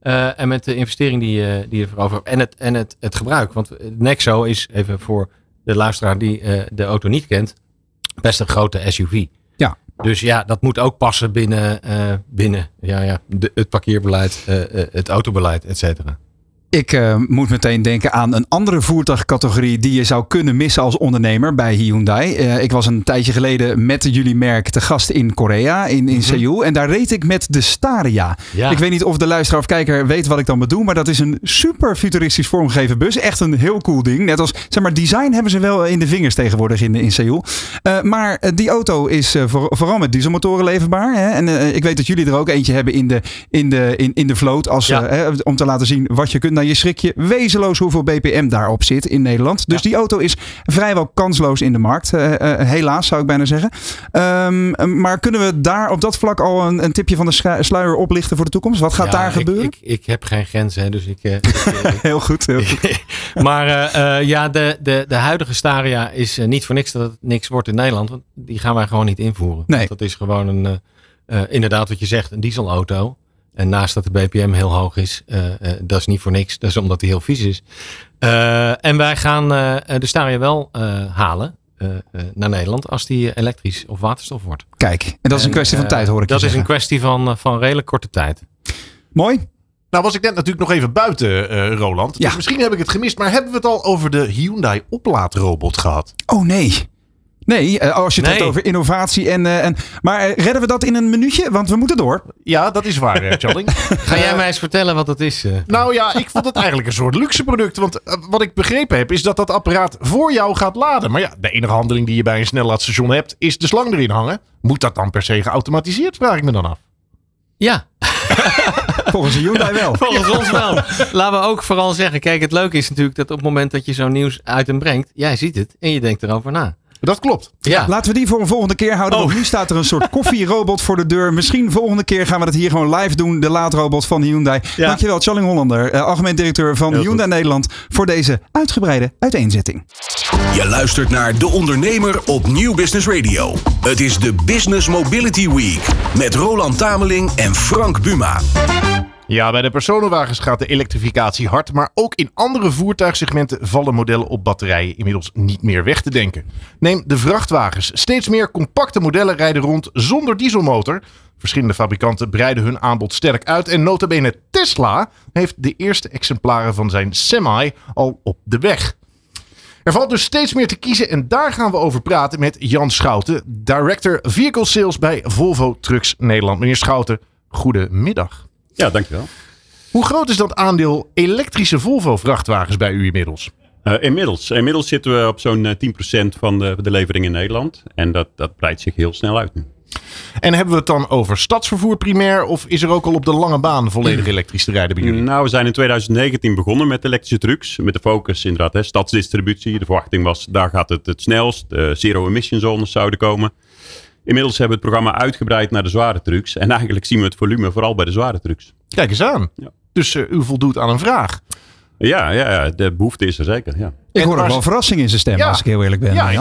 Eh, en met de investering die, die je ervoor hebt. En, het, en het, het gebruik. Want Nexo is, even voor de luisteraar die eh, de auto niet kent, best een grote SUV. Dus ja, dat moet ook passen binnen, eh, binnen ja, ja, de, het parkeerbeleid, eh, eh, het autobeleid, et cetera. Ik eh, moet meteen denken aan een andere voertuigcategorie die je zou kunnen missen als ondernemer bij Hyundai. Eh, ik was een tijdje geleden met jullie merk te gast in Korea, in, in Seoul. En daar reed ik met de Staria. Ja. Ik weet niet of de luisteraar of kijker weet wat ik dan bedoel, maar dat is een super futuristisch vormgegeven bus. Echt een heel cool ding. Net als, zeg maar, design hebben ze wel in de vingers tegenwoordig in, in Seoul. Eh, maar die auto is voor- vooral met dieselmotoren leverbaar. Hè? En ik weet dat jullie er ook eentje hebben in de, in de, in, in de vloot. Als, Ja. om te laten zien wat je kunt. Nou, je schrik je wezenloos hoeveel BPM daarop zit in Nederland. Dus die auto is vrijwel kansloos in de markt. Eh, eh, helaas zou ik bijna zeggen. Ehm, maar kunnen we daar op dat vlak al een, een tipje van de sluier oplichten voor de toekomst? Wat gaat Ja, daar ik- gebeuren? Ik, ik, heb geen grenzen, dus (laughs) ik. eh, ik, heel goed. Heel goed. (laughs) maar ja, de, de, de huidige Staria is niet voor niks dat het niks wordt in Nederland. Want die gaan wij gewoon niet invoeren. Nee. Want dat is gewoon een, inderdaad wat je zegt, een dieselauto. En naast dat de BPM heel hoog is, eh, eh, dat is niet voor niks. Dat is omdat hij heel vies is. Eh, en wij gaan eh, de Staria wel eh, halen naar Nederland als die elektrisch of waterstof wordt. Kijk, en dat is een En, kwestie van tijd hoor ik Dat je is een kwestie van, van redelijk korte tijd. Mooi. Nou was ik net natuurlijk nog even buiten, eh, Roland. Ja. Dus misschien heb ik het gemist, maar hebben we het al over de Hyundai oplaadrobot gehad? Oh nee. Nee, eh, als je het Nee. hebt over innovatie en, eh, en. Maar eh, redden we dat in een minuutje? Want we moeten door. Ja, dat is waar, eh, Charling. (laughs) Ga jij mij eens vertellen wat dat is? Nou ja, ik vond het eigenlijk een soort luxe product. Want wat ik begrepen heb, is dat dat apparaat voor jou gaat laden. Maar ja, de enige handeling die je bij een snellaadstation hebt, is de slang erin hangen. Moet dat dan per se geautomatiseerd, vraag ik me dan af. Ja, (laughs) Volgens Hyundai wel. (laughs) volgens ons wel. Laten we ook vooral zeggen, kijk, het leuke is natuurlijk dat op het moment dat je zo'n nieuws uit hem brengt, jij ziet het en je denkt erover na. Dat klopt. Ja, Laten we die voor een volgende keer houden. Want nu staat er een soort (laughs) koffierobot voor de deur. Misschien volgende keer gaan we dat hier gewoon live doen. De laadrobot van Hyundai. Ja. Dankjewel, Charling Hollander, eh, algemeen directeur van Heel Hyundai Nederland. Voor deze uitgebreide uiteenzetting. Je luistert naar De Ondernemer op Nieuw Business Radio. Het is de Business Mobility Week met Roland Tameling en Frank Buma. Ja, bij de personenwagens gaat de elektrificatie hard, maar ook in andere voertuigsegmenten vallen modellen op batterijen inmiddels niet meer weg te denken. Neem de vrachtwagens. Steeds meer compacte modellen rijden rond zonder dieselmotor. Verschillende fabrikanten breiden hun aanbod sterk uit en notabene Tesla heeft de eerste exemplaren van zijn Semi al op de weg. Er valt dus steeds meer te kiezen en daar gaan we over praten met Jan Schouten, Director Vehicle Sales bij Volvo Trucks Nederland. Meneer Schouten, goedemiddag. Ja, dankjewel. Hoe groot is dat aandeel elektrische Volvo vrachtwagens bij u inmiddels? Uh, inmiddels, inmiddels zitten we op zo'n uh, 10% van de, de levering in Nederland. En dat, dat breidt zich heel snel uit nu. En hebben we het dan over stadsvervoer primair of is er ook al op de lange baan volledig elektrisch te rijden bij jullie? Nou, we zijn in 2019 begonnen met elektrische trucks. Met de focus inderdaad, hè, stadsdistributie. De verwachting was, daar gaat het het snelst. Zero emission zones zouden komen. Inmiddels hebben we het programma uitgebreid naar de zware trucks. En eigenlijk zien we het volume vooral bij de zware trucks. Kijk eens aan. Ja. Dus uh, u voldoet aan een vraag. Ja, ja, ja, de behoefte is er zeker. Ja. Ik hoor ook wel verrassing in zijn stem, Ja. als ik heel eerlijk ben. Ja. Uh,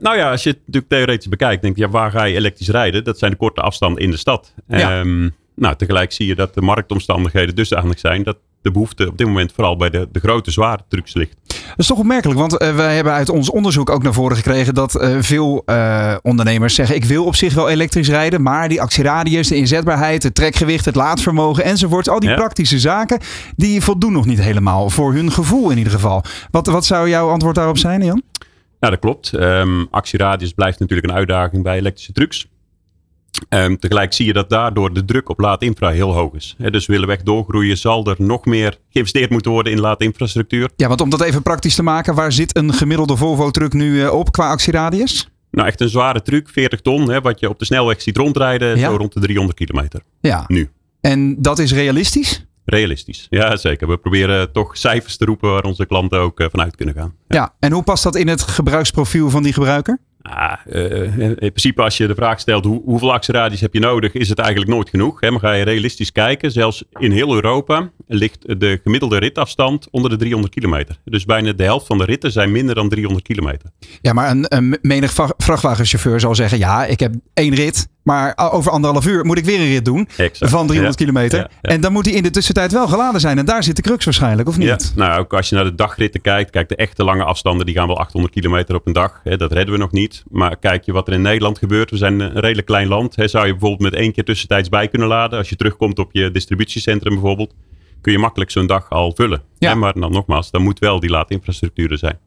nou ja, als je het natuurlijk theoretisch bekijkt, denk je, ja, waar ga je elektrisch rijden? Dat zijn de korte afstanden in de stad. Ja. Ehm, nou, tegelijk zie je dat de marktomstandigheden dusdanig zijn dat de behoefte op dit moment vooral bij de, de grote zware trucks ligt. Dat is toch opmerkelijk, want eh, wij hebben uit ons onderzoek ook naar voren gekregen dat eh, veel eh, ondernemers zeggen: ik wil op zich wel elektrisch rijden, maar die actieradius, de inzetbaarheid, het trekgewicht, het laadvermogen enzovoort, al die Ja. praktische zaken, die voldoen nog niet helemaal voor hun gevoel in ieder geval. Wat, wat zou jouw antwoord daarop zijn, Jan? Nou, dat klopt. Ehm, actieradius blijft natuurlijk een uitdaging bij elektrische trucks. Ehm, tegelijk zie je dat daardoor de druk op laadinfra heel hoog is. Hè, dus willen we echt doorgroeien, zal er nog meer geïnvesteerd moeten worden in laadinfrastructuur. Ja, want om dat even praktisch te maken, waar zit een gemiddelde Volvo-truck nu eh, op qua actieradius? Nou, echt een zware truck, 40 ton, wat je op de snelweg ziet rondrijden, Ja. zo rond de 300 kilometer. Ja. Nu. En dat is realistisch? Realistisch. Ja, zeker. We proberen toch cijfers te roepen waar onze klanten ook eh, vanuit kunnen gaan. Ja. En hoe past dat in het gebruiksprofiel van die gebruiker? Ah, eh, in principe als je de vraag stelt hoe, hoeveel actieradius heb je nodig, is het eigenlijk nooit genoeg. Hè? Maar ga je realistisch kijken, zelfs in heel Europa ligt de gemiddelde ritafstand onder de 300 kilometer. Dus bijna de helft van de ritten zijn minder dan 300 kilometer. Ja, maar een, een menig vrachtwagenchauffeur zal zeggen: ja, ik heb één rit, maar over anderhalf uur moet ik weer een rit doen Exact. van 300 Ja, kilometer. ja, ja. En dan moet hij in de tussentijd wel geladen zijn. En daar zit de crux waarschijnlijk, of Ja, niet? nou, ook als je naar de dagritten kijkt, kijk de echte lange afstanden, die gaan wel 800 kilometer op een dag. Hè, dat redden we nog niet. Maar kijk je wat er in Nederland gebeurt, we zijn een redelijk klein land. Hè, zou je bijvoorbeeld met één keer tussentijds bij kunnen laden. Als je terugkomt op je distributiecentrum bijvoorbeeld, kun je makkelijk zo'n dag al vullen. Ja. Hè, maar dan nogmaals, dan moet wel die laadinfrastructuur er zijn.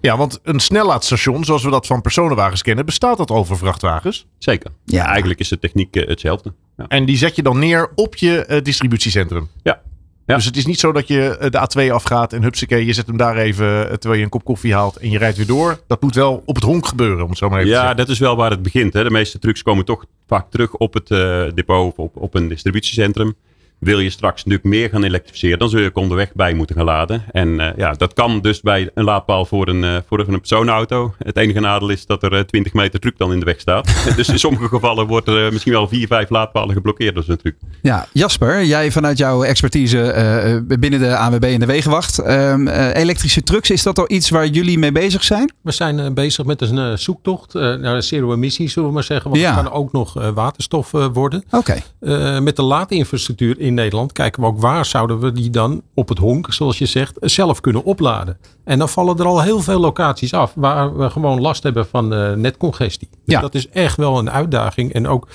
Ja, want een snellaadstation, zoals we dat van personenwagens kennen, bestaat dat over vrachtwagens. Zeker. Ja. Eigenlijk is de techniek eh, hetzelfde. Ja. En die zet je dan neer op je eh, distributiecentrum. Ja. Ja. Dus het is niet zo dat je eh, de A2 afgaat en hupsakee, je zet hem daar even terwijl je een kop koffie haalt en je rijdt weer door. Dat moet wel op het honk gebeuren, om het zo maar even te Ja, zeggen. dat is wel waar het begint. Hè. De meeste trucks komen toch vaak terug op het depot of op, op een distributiecentrum. Wil je straks natuurlijk meer gaan elektrificeren, dan zul je ook onderweg bij moeten gaan laden. En eh, ja, dat kan dus bij een laadpaal voor een, eh, voor een personenauto. Het enige nadeel is dat er eh, 20 meter truck dan in de weg staat. (laughs) dus in sommige gevallen wordt er eh, misschien wel vier, vijf laadpalen geblokkeerd door zo'n truck. Ja, Jasper, jij vanuit jouw expertise eh, eh, binnen de ANWB en de Wegenwacht. ehm, eh, elektrische trucks, is dat al iets waar jullie mee bezig zijn? We zijn eh, bezig met een eh, zoektocht eh, naar zero emissie, zullen we maar zeggen. Want Ja. het kan ook nog eh, waterstof eh, worden. Oké. Eh, met de laadinfrastructuur in Nederland kijken we ook waar zouden we die dan op het honk, zoals je zegt, zelf kunnen opladen. En dan vallen er al heel veel locaties af waar we gewoon last hebben van eh, netcongestie. Dus Ja. dat is echt wel een uitdaging. En ook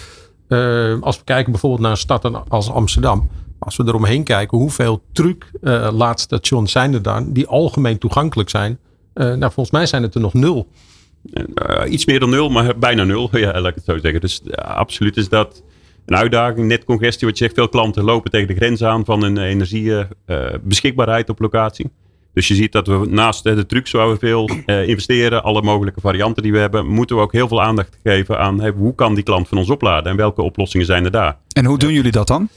eh, als we kijken bijvoorbeeld naar een stad als Amsterdam. Als we eromheen kijken, hoeveel truck eh, laadstations zijn er dan die algemeen toegankelijk zijn? Nou, volgens mij zijn het er nog nul. Iets meer dan nul, maar bijna nul. (laughs) Ja, laat ik het zo zeggen. Dus absoluut is dat een uitdaging. Net congestie, wat je zegt, veel klanten lopen tegen de grens aan van hun energiebeschikbaarheid op locatie. Dus je ziet dat we naast eh, de trucs waar we veel eh, investeren, alle mogelijke varianten die we hebben, moeten we ook heel veel aandacht geven aan hey, hoe kan die klant van ons opladen en welke oplossingen zijn er daar. En hoe doen jullie dat dan?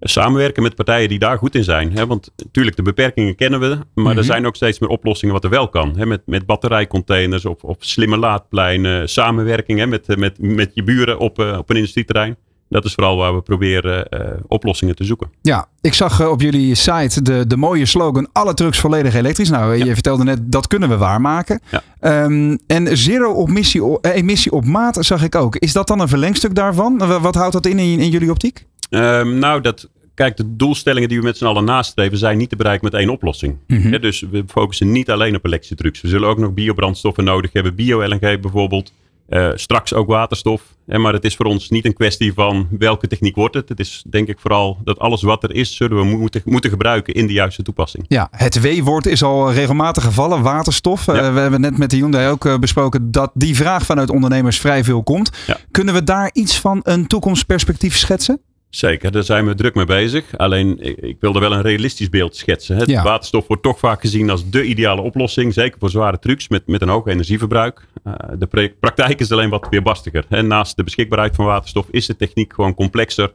Samenwerken met partijen die daar goed in zijn. Hè? Want natuurlijk, de beperkingen kennen we. Maar Mhm. er zijn ook steeds meer oplossingen wat er wel kan. Hè? Met, met batterijcontainers of, of slimme laadpleinen. Samenwerking hè? Met, met, met je buren op, eh, op een industrieterrein. Dat is vooral waar we proberen eh, oplossingen te zoeken. Ja, ik zag eh, op jullie site de, de mooie slogan: alle trucks volledig elektrisch. Nou, je vertelde net dat kunnen we waarmaken. Ja. Ehm, en zero op missie, eh, emissie op maat zag ik ook. Is dat dan een verlengstuk daarvan? Wa- Wat houdt dat in in, in jullie optiek? Ehm, nou, dat kijk, de doelstellingen die we met z'n allen nastreven zijn niet te bereiken met één oplossing. Mhm. Dus we focussen niet alleen op elektrische trucks. We zullen ook nog biobrandstoffen nodig hebben, bio-LNG bijvoorbeeld. Eh, straks ook waterstof. Hè, maar het is voor ons niet een kwestie van welke techniek wordt het. Het is denk ik vooral dat alles wat er is, zullen we moeten, moeten gebruiken in de juiste toepassing. Ja, het W-woord is al regelmatig gevallen, waterstof. Eh, we hebben net met de Hyundai ook eh, besproken dat die vraag vanuit ondernemers vrij veel komt. Ja. Kunnen we daar iets van een toekomstperspectief schetsen? Zeker, daar zijn we druk mee bezig. Alleen ik, wilde wel een realistisch beeld schetsen. Het Ja. waterstof wordt toch vaak gezien als de ideale oplossing. Zeker voor zware trucks met, met een hoog energieverbruik. Eh, de pra- praktijk is alleen wat weerbarstiger. En naast de beschikbaarheid van waterstof is de techniek gewoon complexer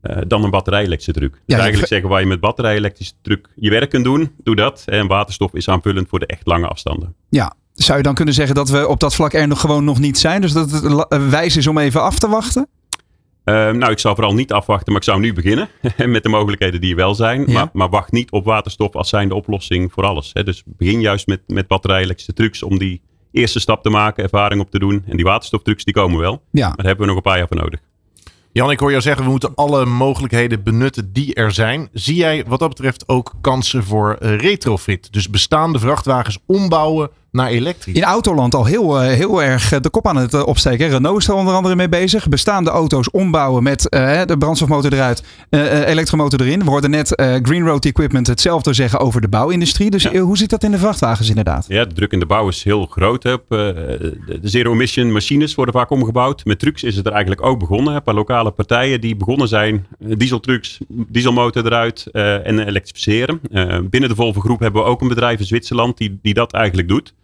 eh, dan een batterij-elektrische truc. Dus eigenlijk zeggen waar je met batterij-elektrische truc je werk kunt doen, doe dat. En waterstof is aanvullend voor de echt lange afstanden. Ja, zou je dan kunnen zeggen dat we op dat vlak er nog gewoon nog niet zijn? Dus dat het wijs is om even af te wachten? Eh, nou, ik zou vooral niet afwachten, maar ik zou nu beginnen (laughs) met de mogelijkheden die er wel zijn. Ja. Maar, maar wacht niet op waterstof als zijnde oplossing voor alles. Hè. Dus begin juist met, met batterij-elektrische trucs om die eerste stap te maken, ervaring op te doen. En die waterstoftrucs die komen wel, Ja. maar daar hebben we nog een paar jaar voor nodig. Jan, ik hoor jou zeggen, we moeten alle mogelijkheden benutten die er zijn. Zie jij wat dat betreft ook kansen voor eh, retrofit? Dus bestaande vrachtwagens ombouwen naar elektrisch? In Autoland al heel, eh, heel erg eh, de kop aan het eh, opsteken. Renault is er onder andere mee bezig. Bestaande auto's ombouwen met de brandstofmotor eruit, eh, eh, elektromotor erin. We hoorden net eh, Green Road Equipment hetzelfde zeggen over de bouwindustrie. Dus Ja. hoe zit dat in de vrachtwagens inderdaad? Ja, de druk in de bouw is heel groot. Hè. De zero-emission machines worden vaak omgebouwd. Met trucks is het er eigenlijk ook begonnen. Een paar lokale partijen die begonnen zijn. dieseltrucks, dieselmotor eruit eh, en elektrificeren. Eh, binnen de Volvo groep hebben we ook een bedrijf in Zwitserland die, die dat eigenlijk doet.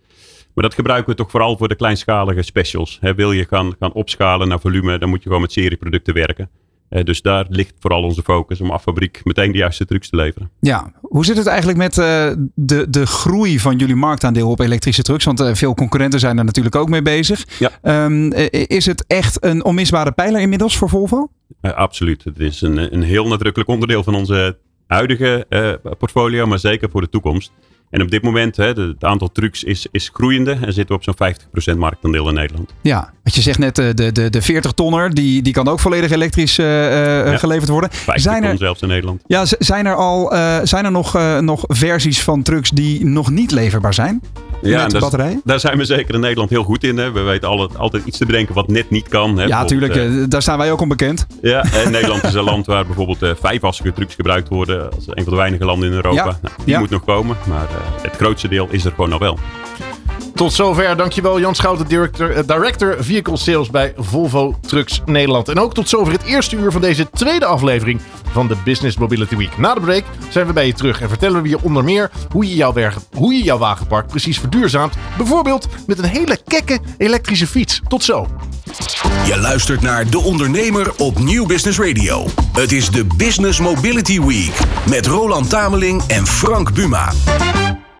Maar dat gebruiken we toch vooral voor de kleinschalige specials. Wil je gaan, gaan opschalen naar volume, dan moet je gewoon met serieproducten werken. Eh, dus daar ligt vooral onze focus om af fabriek meteen de juiste trucs te leveren. Ja, hoe zit het eigenlijk met eh, de, de groei van jullie marktaandeel op elektrische trucks? Want eh, veel concurrenten zijn er natuurlijk ook mee bezig. Ja. Ehm, eh, is het echt een onmisbare pijler inmiddels voor Volvo? Absoluut. Het is een, een heel nadrukkelijk onderdeel van onze huidige portfolio, maar zeker voor de toekomst. En op dit moment, hè, het aantal trucks is, is groeiende en zitten we op zo'n 50% marktaandeel in Nederland. Ja, want je zegt net, eh, de, de, de 40 tonner, die, die kan ook volledig elektrisch eh, eh, Ja. geleverd worden. 50 Zijn er, zelfs in Nederland. ja, zijn er al zijn er nog, nog versies van trucks die nog niet leverbaar zijn? Ja, daar, batterijen? daar zijn we zeker in Nederland heel goed in. Hè. We weten altijd, altijd iets te bedenken wat net niet kan. Hè. Ja, natuurlijk. daar staan wij ook onbekend. Ja, en Nederland is een land waar bijvoorbeeld vijfassige trucs gebruikt worden. Als een van de weinige landen in Europa. Ja. Nou, die Ja. moet nog komen, maar het grootste deel is er gewoon al wel. Tot zover. Dankjewel Jan Schouten, director, eh, Vehicle Sales bij Volvo Trucks Nederland. En ook tot zover het eerste uur van deze tweede aflevering van de Business Mobility Week. Na de break zijn we bij je terug en vertellen we je onder meer hoe je jouw, wagen, hoe je jouw wagenpark precies verduurzaamt. Bijvoorbeeld met een hele kekke elektrische fiets. Tot zo. Je luistert naar De Ondernemer op Nieuw Business Radio. Het is de Business Mobility Week met Roland Tameling en Frank Buma.